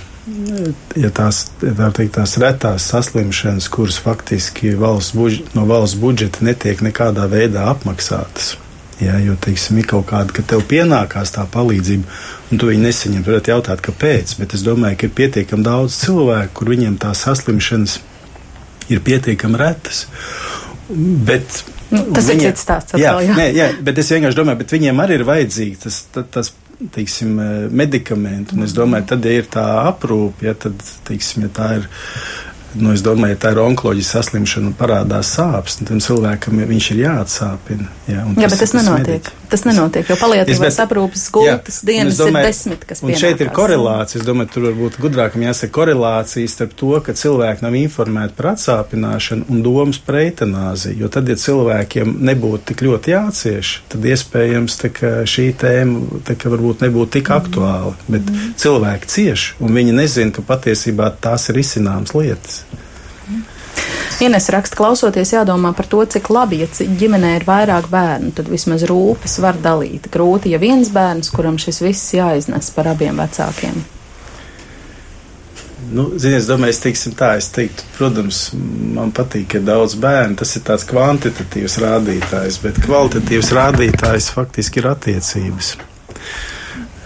Ja tās, ja tā teikt, tās retās saslimšanas, kuras faktiski valsts budžet, no valsts budžeta netiek nekādā veidā apmaksātas, Jā, jo, teiksim, ir kaut kāda, ka tev pienākās tā palīdzība, un tu viņu nesaņem. Tad varētu jautāt, kāpēc. Bet es domāju, ka ir pietiekami daudz cilvēku, kur viņiem tās saslimšanas ir pietiekami retas. Bet, nu, tas viņa, ir cits stāsts. Jā, jā. Nē, jā, bet es vienkārši domāju, ka viņiem arī ir vajadzīgi tas, tas, tas teiksim, medikamenti. Un es domāju, tad, ja ir tā aprūpe, ja, tad, teiksim, ja tā ir nu, es domāju, ja tā ir onkoloģiska saslimšana un parādās sāpes, tad cilvēkam viņš ir jāatsāpina. Jā, jā bet tas, tas nenotiek. Mediķi. Tas nenotiek, jo paliatīvās aprūpes gultas dienas domāju, ir desmit, kas pienākās. Un šeit ir korelācija. Es domāju, tur varbūt gudrākam jāsaka korelācija starp to, ka cilvēki nav informēti par atsāpināšanu un domas par eitanāziju. Jo tad, ja cilvēkiem nebūtu tik ļoti jācieš, tad iespējams ka šī tēma ka varbūt nebūtu tik aktuāla. Bet mm. cilvēki cieš, un viņi nezina, ka patiesībā tās ir izcināmas lietas. Ines raksta, klausoties, jādomā par to, cik labi, ja ģimenē ir vairāk bērnu, tad vismaz rūpes var dalīt. Grūti, ja viens bērns, kuram šis viss jāiznes par abiem vecākiem. Nu, ziniet, es domāju, es teiksim tā, es teiktu, protams, man patīk, ka daudz bērnu, tas ir tāds kvantitatīvs rādītājs, bet kvalitatīvs rādītājs faktiski ir attiecības.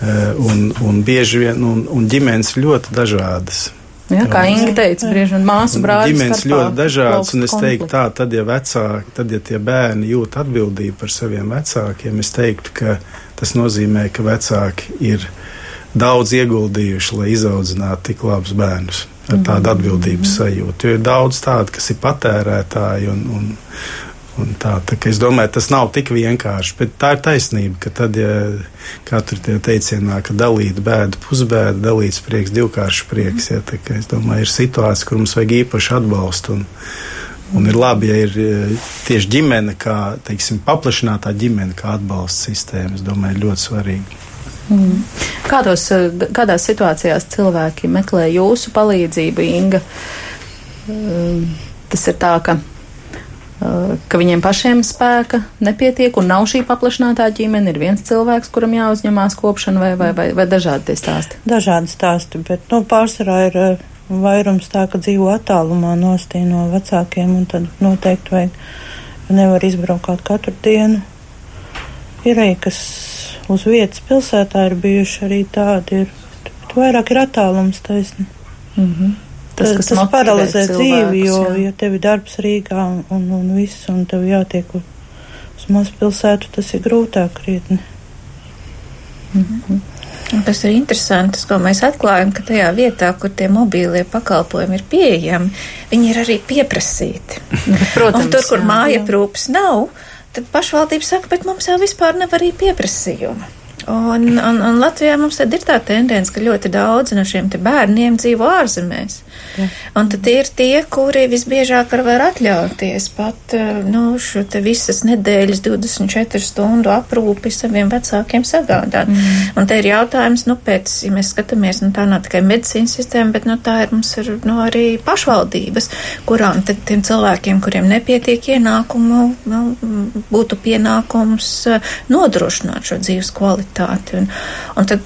Eh, un, un bieži vien, un, un ģimenes ļoti dažādas. Ja, kā Inga teica, brīži vien māsu brāļi. Ģimenes ļoti dažādas, un es teiktu tā, tad, ja vecāki, tad, ja tie bērni jūt atbildību par saviem vecākiem, es teiktu, ka tas nozīmē, ka vecāki ir daudz ieguldījuši, lai izaudzinātu tik labus bērnus ar tādu mhm. atbildības sajūtu. Jo ir daudz tādu, kas ir patērētāji un, un, Un tā, tā es domāju, tas nav tik vienkārši, bet tā ir taisnība, ka tad, ja katru tie teicienā, ka dalīt bēdu pusbēdu, dalīts prieks, divkāršs prieks, ja, tā, es domāju, ir situācija, kur mums vajag īpaši atbalstu. Un, un ir labi, ja ir e, tieši ģimene, kā, teiksim, paplašinātā ģimene, kā atbalsta sistēma, es domāju, ļoti svarīgi. Mm. Kādos, e, kādās situācijās cilvēki meklē jūsu palīdzību, Inga? E, tas ir tā, ka Eh, ka viņiem pašiem spēka nepietiek un nav šī paplašinātā ģimene, ir viens cilvēks, kuram jāuzņemās kopšana vai, vai, vai, vai dažādi tie stāsti? Dažādi stāsti, bet nu, pārsvarā ir eh, vairums tā, ka dzīvo attālumā nostī no vecākiem un tad noteikti vajag, nevar izbraukt katru dienu. Ir arī, kas uz vietas pilsētā ir bijuši arī tādi, ir, bet vairāk ir attālums taisni. Mm -hmm tas, kas tas paralizē dzīvi, jo, jā. ja tev ir darbs Rīgā un, un, un viss, un tev jātiek uz mazpilsētu, tas ir grūtāk krietni. Mm -hmm. Tas ir interesanti, ko mēs atklājam, ka tajā vietā, kur tie mobīlie pakalpojumi ir pieejami, viņi ir arī pieprasīti. Protams, un tur, kur māja prūps nav, tad pašvaldība saka, bet mums jau vispār nav arī pieprasījuma. Un, un, un Latvijā mums tad ir tā tendence, ka ļoti daudz no šiem bērniem dzīvo ārzemēs. Ja. Un tad ir tie, kuri visbiežāk var atļauties pat eh, nu, šo te visas nedēļas 24 stundu aprūpi saviem vecākiem sagādāt. Mm. Un te ir jautājums, nu, pēc, ja mēs skatāmies, nu, tā nav tikai medicīnas sistēma, bet, nu, tā ir mums ir, nu, arī pašvaldības, kurām tad tiem cilvēkiem, kuriem nepietiek ienākumu, nu, būtu pienākums eh, nodrošināt šo dzīves kvalitāti kvalitāti. Un, un tad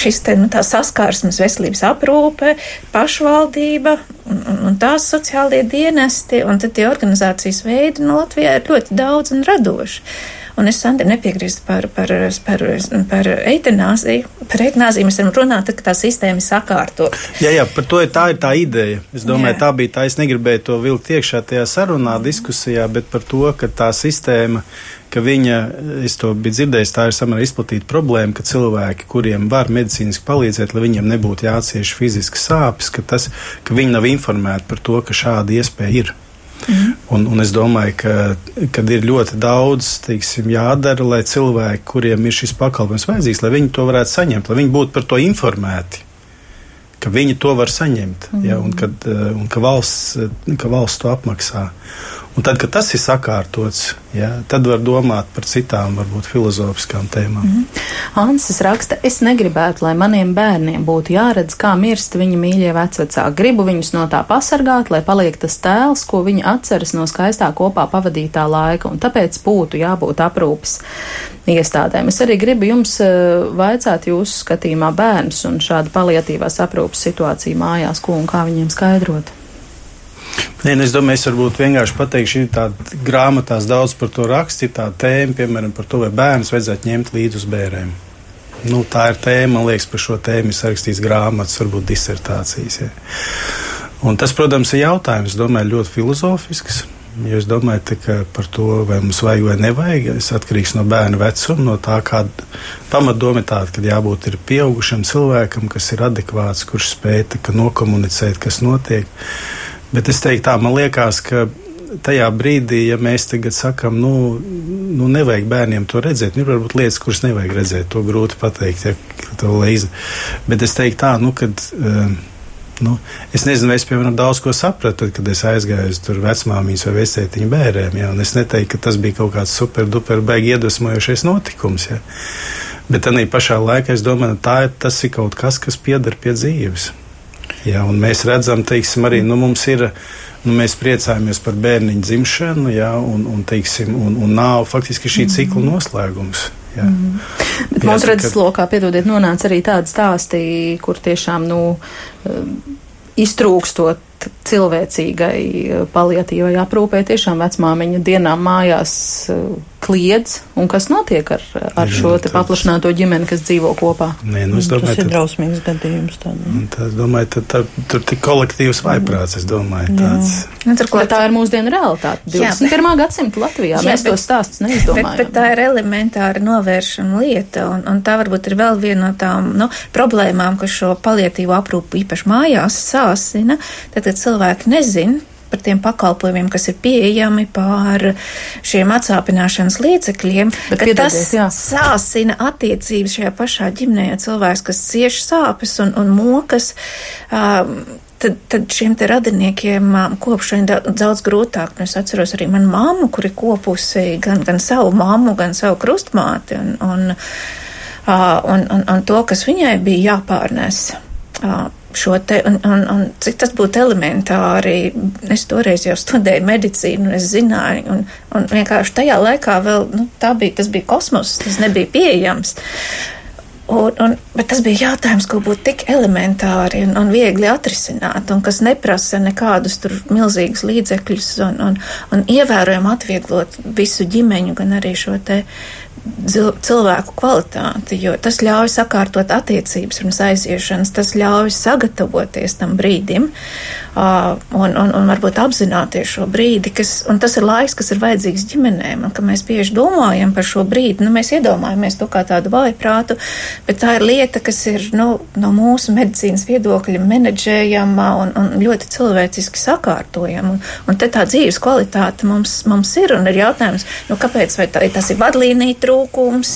šis te, nu, saskarsmes veselības aprūpe, pašvaldība un, un, un tās sociālie dienesti, un tad tie organizācijas veidi no nu, Latvijā ir ļoti daudz un radoši. Un es Sandra nepiekrīstu par, par, par, par eitanāziju. Par eitanāziju mēs varam runāt, tad, kad tā sistēma ir sakārtot. Jā, jā, par to ir tā, ir tā ideja. Es domāju, jā. tā bija tā, es negribēju to vilkt iekšā tajā sarunā, diskusijā, bet par to, ka tā sistēma ka viņa, es to biju dzirdējis, tā ir samērā izplatīta problēma, ka cilvēki, kuriem var medicīniski palīdzēt, lai viņiem nebūtu jācieš fiziskas sāpes, ka, tas, ka viņi nav informēti par to, ka šāda iespēja ir. Mm. Un, un es domāju, ka kad ir ļoti daudz teiksim, jādara, lai cilvēki, kuriem ir šis pakalpojums vajadzīgs, lai viņi to varētu saņemt, lai viņi būtu par to informēti. Ka viņi to var saņemt, mm. ja, un, kad, un ka, valsts, ka valsts to apmaksā. Un tad, kad tas ir sakārtots, ja, tad var domāt par citām, varbūt filozofiskām tēmām. Mm. Ansis raksta, es negribētu, lai maniem bērniem būtu jāredz, kā mirst viņa mīļie vecvecāki. Gribu viņus no tā pasargāt, lai paliek tas tēls, ko viņi atceras no skaistā kopā pavadītā laika, un tāpēc būtu jābūt aprūpes iestādēm. Es arī gribu jums uh, vaicāt jūsu skatījumā bērnus un šādu paliatīvās aprūpes situāciju mājās, ko un kā viņiem skaidrot. Nē, nu, es domāju, es varbūt vienkārši pateikšu, ir tāda grāmatās daudz par to raksti, tā tēma, piemēram, par to, vai bērnus vajadzētu ņemt līdzi uz bērēm. Nu, tā ir tēma, man liekas, par šo tēmu ir sarakstīts grāmatas, varbūt disertācijas. Ja. Un tas, protams, ir jautājums, domāju, ļoti filozofisks. Jo es domāju, ka par to, vai mums vajag vai nevajag, tas atkarīgs no bērna vecuma, no tā, kāda pamatdoma ir tāda, ka jābūt pieaugušam cilvēkam, kas ir adekvāts, kurš spēj nokomunicēt, kas notiek. Bet es teiktu, tā man liekas, ka tajā brīdī, ja mēs tagad sakām, nu, nu nevajag bērniem to redzēt, nu, ir varbūt lietas, kuras nevajag redzēt, to grūti pateikt, ja to leizi. Bet es teiktu tā, nu, kad. Uh, Nu, es nezinu, es piemēram daudz ko sapratu, tad, kad es aizgāju uz vecmāmiņas vai vecētiņu bērniem. Ja, es neteiktu, ka tas bija kaut kāds super, duper, baigi iedvesmojošais notikums. Ja. Bet tā pašā laikā es domāju, tā, tas ir kaut kas, kas pieder pie dzīves. Jā, un mēs redzam, teiksim, arī nu, mums ir. Nu, mēs priecājamies par bērniņu dzimšanu, jā, un, un, teiksim, un, un nav faktiski šī cikla mhm. noslēgums. Jā. Mm. Bet mūsu redzes lokā, piedodiet, nonāca arī tādi stāsti, kur tiešām, nu, iztrūkstot cilvēcīgai paliatīvai aprūpē, tiešām vecmāmiņa dienām mājās kliedz, un kas notiek ar, ar Jā, šo te paplašināto ģimeni, kas dzīvo kopā? Nē, nu, es domāju, tas ir drausmīgs gadījums. Tā, tā, es domāju, tad, tā, tur tik kolektīvs vaiprāts, es domāju, tāds. Nu, turklāt tā ir mūsdienu realitāte. 21. gadsimta Latvijā Jā, mēs bet, to stāstus neizdomājam. Bet, bet tā ir elementāra novēršana lieta, un, un tā varbūt ir vēl viena no tām nu, problēmām, kas šo palietīvo aprūpu īpaši mājās sāsina, tad, kad cilvēki nezin, par tiem pakalpojumiem, kas ir pieejami, par šiem atsāpināšanas līdzekļiem, Bet ka tas jā. sāsina attiecības šajā pašā ģimenē, ja cilvēks, kas cieši sāpes un, un mokas. Um, tad, tad šiem te radiniekiem kopšana ir daudz grūtāk. Nu, es atceros arī manu mammu, kuri kopusi gan, gan savu mammu, gan savu krustmāti un, un, un, un, un to, kas viņai bija jāpārnes šo te, un, un, un cik tas būtu elementāri, es toreiz jau studēju medicīnu, es zināju, un, un vienkārši tajā laikā vēl, nu, tā bija, tas bija kosmos, tas nebija pieejams. Un, un, bet tas bija jautājums, ko būtu tik elementāri un, un viegli atrisināt, un kas neprasa nekādus tur milzīgus līdzekļus un, un, un ievērojami atvieglot visu ģimeņu, gan arī šo te cilvēku kvalitāti, jo tas ļauj sakārtot attiecības pirms aiziešanas, tas ļauj sagatavoties tam brīdim uh, un, un, un varbūt apzināties šo brīdi, kas, un tas ir laiks, kas ir vajadzīgs ģimenēm, un ka mēs bieži domājam par šo brīdi, nu mēs iedomājamies to kā tādu vājprātu, bet tā ir lieta, kas ir, nu, no mūsu medicīnas viedokļa menedžējama un, un ļoti cilvēciski sakārtojama, un, un te tā dzīves kvalitāte mums, mums ir, un ir jautājums, nu kāpēc, vai tā, tas ir vadlīnija trūkums, trūkums.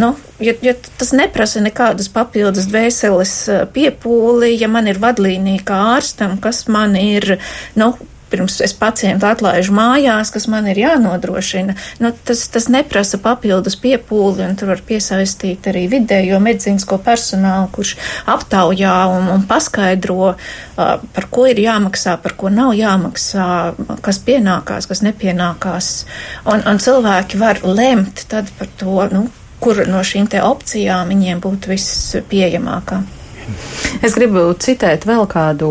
Nu, ja, ja tas neprasa nekādas papildus dvēseles piepūli, ja man ir vadlīnija kā ārstam, kas man ir, nu, pirms es pacientu atlaižu mājās, kas man ir jānodrošina, nu, tas, tas neprasa papildus piepūli, un tur var piesaistīt arī vidējo medicīnisko personālu, kurš aptaujā un, un paskaidro, par ko ir jāmaksā, par ko nav jāmaksā, kas pienākās, kas nepienākās, un, un cilvēki var lemt tad par to, nu, kur no šīm te opcijām viņiem būtu viss pieejamākā. Es gribu citēt vēl kādu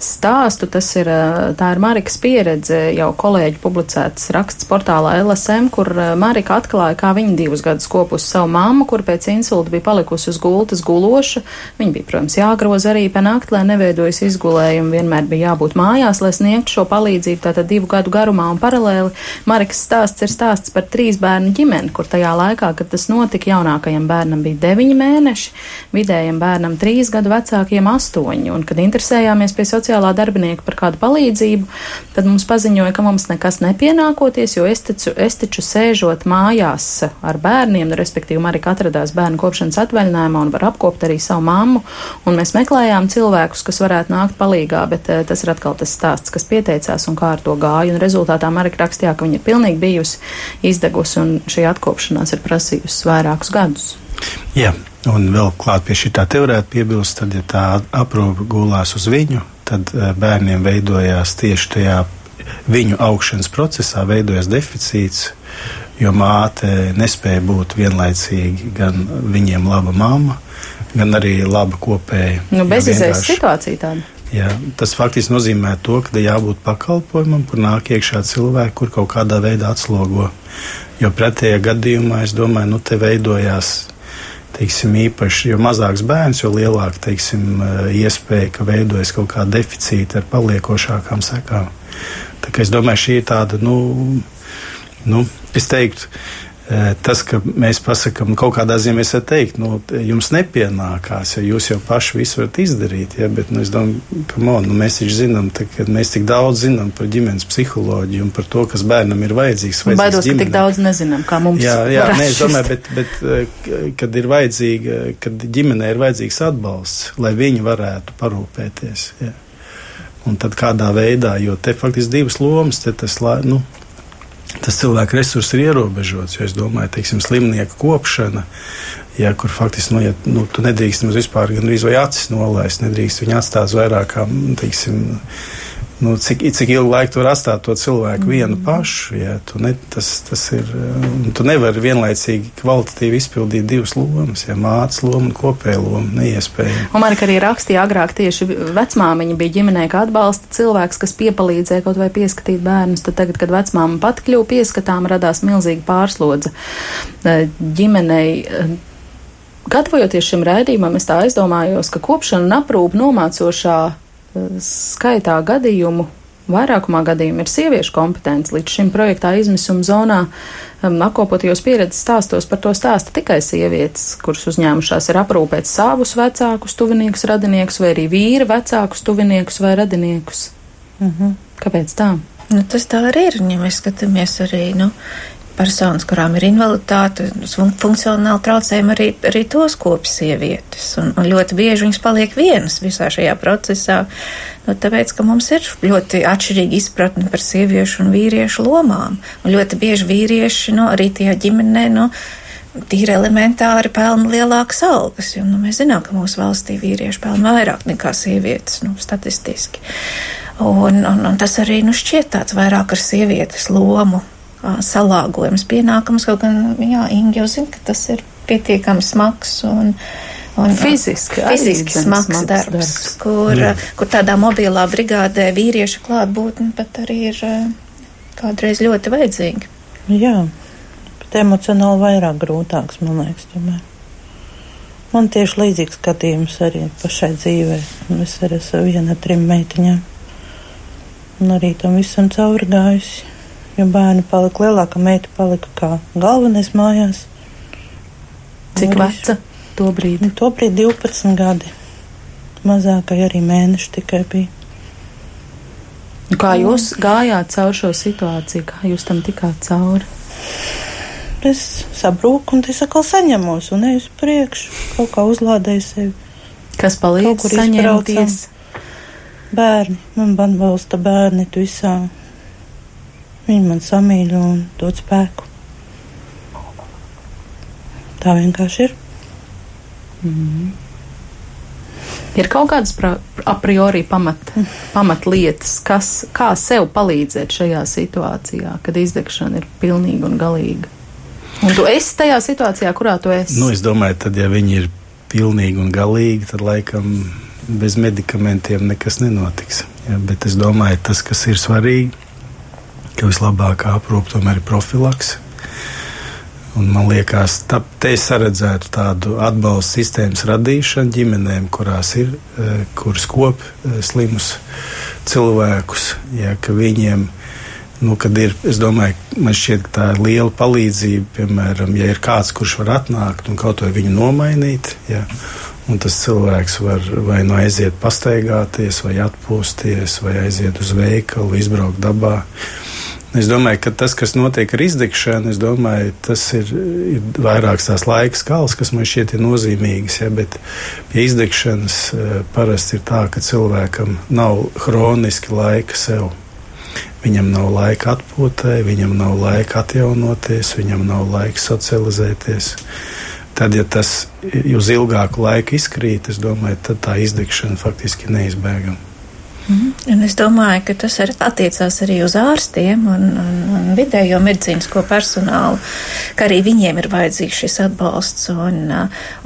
stāstu. Tas ir, ir Marikas pieredze, jau kolēģi publicēts raksts portālā LSM, kur Marika atklāja, kā viņa divus gadus kopus savu mammu, kur pēc insulta bija palikusi uz gultas guloša. Viņa bija, protams, jāgroza arī pa nakti, lai neveidojas izgulējumu. Vienmēr bija jābūt mājās, lai sniegtu šo palīdzību. Tātad divu gadu garumā un paralēli Marikas stāsts ir stāsts par trīs bērnu ģimeni, kur tajā laikā, kad tas notika, jaunākajam bērnam bija deviņi mēneši, vidējam bērnam trīs gadu vecākiem astoņi. Un, kad interesējāmies pie sociālā darbinieka par kādu palīdzību, tad mums paziņoja, ka mums nekas nepienākoties, jo es taču, es taču sēžot mājās ar bērniem, nu, respektīvi Marika atradās bērnu kopšanas atvaļinājumā un var apkopt arī savu mammu, un mēs meklējām cilvēkus, kas varētu nākt palīgā, bet uh, tas ir atkal tas stāsts, kas pieteicās un kā ar to gāja, un rezultātā Marika rakstījā, ka viņa ir pilnīgi bijusi izdegusi, un šī atkopšanās ir prasījusi vairākus gadus. Jā, un vēl klāt pie šī tā te varētu piebilst, tad, ja tā aprūpe gulās uz viņu, tad eh, bērniem veidojās tieši tajā viņu augšanas procesā, veidojas deficīts, jo māte nespēja būt vienlaicīgi gan viņiem laba mamma, gan arī laba kopēja. Nu, bezizējas situācija tāda. Jā, tas faktiski nozīmē to, ka jābūt pakalpojumam, kur nāk iekšā cilvēki, kur kaut kādā veidā atslogo. Jo pretējā gadījumā, es domāju, nu, te veidojās teiksim, īpaši, jo mazāks bērns, jo lielāka teiksim, eh, iespēja, ka veidojas kaut kāda deficīta ar paliekošākām sekām. Tā kā es domāju, šī ir tāda, nu, nu es teiktu, tas, ka mēs pasakām, kaut kādā ziņā mēs varam teikt, nu, jums nepienākās, ja jūs jau paši visu varat izdarīt. Ja, bet nu, es domāju, ka man, nu, mēs taču zinām, tā, ka mēs tik daudz zinām par ģimenes psiholoģiju un par to, kas bērnam ir vajadzīgs. Baidos, ģimenē. ka tik daudz nezinām, kā mums jā, jā, nē, es domāju, bet, bet eh, kad ir vajadzīga, kad ģimenē ir vajadzīgs atbalsts, lai viņi varētu parūpēties. Ja. Un tad kādā veidā, jo te faktiski divas lomas, te tas, nu, tas cilvēku resurss ir ierobežots. Es domāju, ka slimnieka kopšana, ja, kur faktiski nu, ja, nu, tu nedrīkst vispār gan arī acis nolaist, nedrīkst viņu atstāt vairāk kā teiksim, nu, cik, cik ilgu laiku tur atstāt to cilvēku mm. vienu pašu. Ja, tu, ne, tas, tas ir, tu nevari vienlaicīgi kvalitatīvi izpildīt divas lomas, ja mātes loma un kopēja loma neiespējami. Un man arī rakstīja agrāk tieši vecmāmiņa bija ģimenē, kā atbalsta cilvēks, kas piepalīdzēja kaut vai pieskatīt bērnus. Tad tagad, kad vecmāma pat kļuva pieskatām, radās milzīga pārslodze eh, ģimenei. Eh, gatavojoties šim raidījumam, es tā aizdomājos, ka kopšana un aprūpe nomācošā skaitā gadījumu vairākumā gadījumu ir sieviešu kompetence. Līdz šim projektā izmisuma zonā um, apkopotajos pieredzes stāstos par to stāsta tikai sievietes, kuras uzņēmušās ir aprūpēt savus vecākus, tuviniekus, radiniekus, vai arī vīra vecākus, tuviniekus vai radiniekus. Mm -hmm. Kāpēc tā? Nu, tas tā arī ir, ja mēs skatāmies arī, nu, personas, kurām ir invaliditāte, funkcionāli traucējumi, arī, arī tos kopjas sievietes. Un, un ļoti bieži viņas paliek vienas visā šajā procesā, nu, tāpēc, ka mums ir ļoti atšķirīga izpratne par sieviešu un vīriešu lomām. Un ļoti bieži vīrieši, nu, arī tajā ģimenē, nu, tīri elementāri pelna lielākas algas, jo nu, mēs zinām, ka mūsu valstī vīrieši pelna vairāk nekā sievietes, nu, statistiski. Un, un, un tas arī nu, šķiet tāds vairāk ar sievietes lomu salāgojums pienākums, kaut gan, jā, Ingi jau zina, ka tas ir pietiekami smags un, un fiziski, fiziski smags, smags darbs, darbs. Kur, jā. kur tādā mobilā brigādē vīrieša klātbūtne pat arī ir kādreiz ļoti vajadzīga. Jā, bet emocionāli vairāk grūtāks, man liekas, tomēr. Man tieši līdzīgs skatījums arī pašai dzīvē. Es arī esmu viena trim meitiņām. Un arī tam visam cauri gājusi jo bērni palika lielāka, meita palika kā galvenais mājās. Cik veca to brīdi? Nu, to brīdi 12 gadi. Mazākai arī mēneši tikai bija. Kā jūs gājāt cauri šo situāciju, kā jūs tam tikāt cauri? Es sabrūku un es atkal saņemos un eju uz priekšu, kaut kā uzlādēju sevi. Kas palīdz saņemties? Bērni, man atbalsta bērni visā Viņi man samīļo un dod spēku. Tā vienkārši ir. Mm. Ir kaut kādas pra, a priori pamat, pamatlietas, kas, kā sev palīdzēt šajā situācijā, kad izdegšana ir pilnīga un galīga. Un tu esi tajā situācijā, kurā tu esi? Nu, es domāju, tad, ja viņi ir pilnīgi un galīgi, tad laikam bez medikamentiem nekas nenotiks. Ja, bet es domāju, tas, kas ir svarīgi, ka vislabākā aprūpe tomēr ir profilaks. Un man liekas, ka te es redzētu tādu atbalstu sistēmas radīšanu ģimenēm, kurās ir, e, kuras kop e, slimus cilvēkus. Ja, viņiem, nu, kad ir, es domāju, man šķiet, ka tā ir liela palīdzība, piemēram, ja ir kāds, kurš var atnākt un kaut ko viņu nomainīt. Ja, Un tas cilvēks var vai nu aiziet pastaigāties, vai atpūsties, vai aiziet uz veikalu, izbraukt dabā. Es domāju, ka tas, kas notiek ar izdegšanu, domāju, tas ir, ir vairāk tās laika skals, kas man šķiet ir nozīmīgas. Ja, bet pie izdegšanas eh, parasti ir tā, ka cilvēkam nav hroniski laika sev. Viņam nav laika atpūtai, viņam nav laika atjaunoties, viņam nav laika socializēties. Tad, ja tas uz ilgāku laiku izkrīt, es domāju, tad tā izdegšana faktiski neizbēgama. Mm. Un es domāju, ka tas arī attiecās arī uz ārstiem un, un, un vidējo medicīnisko personālu, ka arī viņiem ir vajadzīgs šis atbalsts. Un,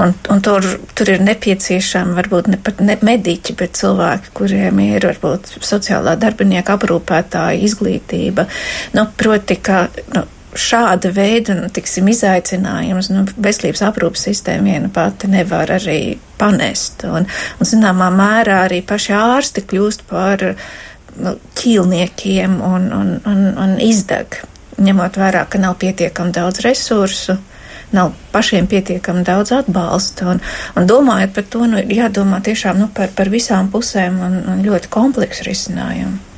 un, un tur, tur ir nepieciešami varbūt ne pat ne mediķi, bet cilvēki, kuriem ir varbūt sociālā darbinieka aprūpētāja izglītība. Nu, proti, ka nu, šāda veida nu, tiksim, izaicinājums nu, veselības aprūpas sistēma viena pati nevar arī panest. Un, un zināmā mērā arī paši ārsti kļūst par nu, ķīlniekiem un, un, un, un izdeg, ņemot vērā, ka nav pietiekami daudz resursu. Nav pašiem pietiekami daudz atbalsta, un, un domājot par to, nu, jādomā tiešām nu, par, par visām pusēm un, un ļoti kompleksu risinājumu.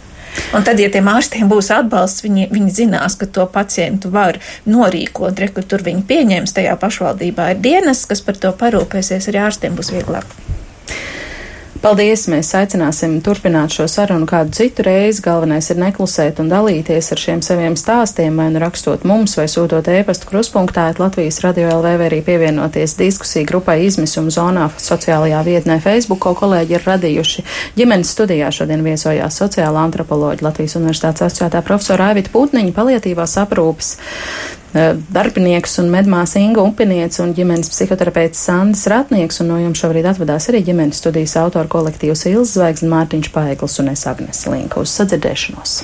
Un tad, ja tiem ārstiem būs atbalsts, viņi, viņi zinās, ka to pacientu var norīkot, re, kur tur viņi pieņems tajā pašvaldībā ir dienas, kas par to parūpēsies, arī ārstiem būs vieglāk. Paldies! Mēs aicināsim turpināt šo sarunu kādu citu reizi. Galvenais ir neklusēt un dalīties ar šiem saviem stāstiem, vai nu rakstot mums, vai sūtot e-pastu kruspunktā, Latvijas radio LV, vai arī pievienoties diskusiju grupai izmisuma zonā sociālajā vietnē Facebook, ko kolēģi ir radījuši. Ģimenes studijā šodien viesojās sociāla antropoloģija Latvijas Universitātes asociētā profesora Aivita Putniņa, paliatīvās aprūpas Eh, darbinieks un medmās Inga Upiniec un ģimenes psihoterapeits Sandis Ratnieks, un no jums šobrīd atvadās arī ģimenes studijas autora kolektīvs Zvaigznes Mārtiņš Paegls un es Agnes Linka uz sadzirdēšanos.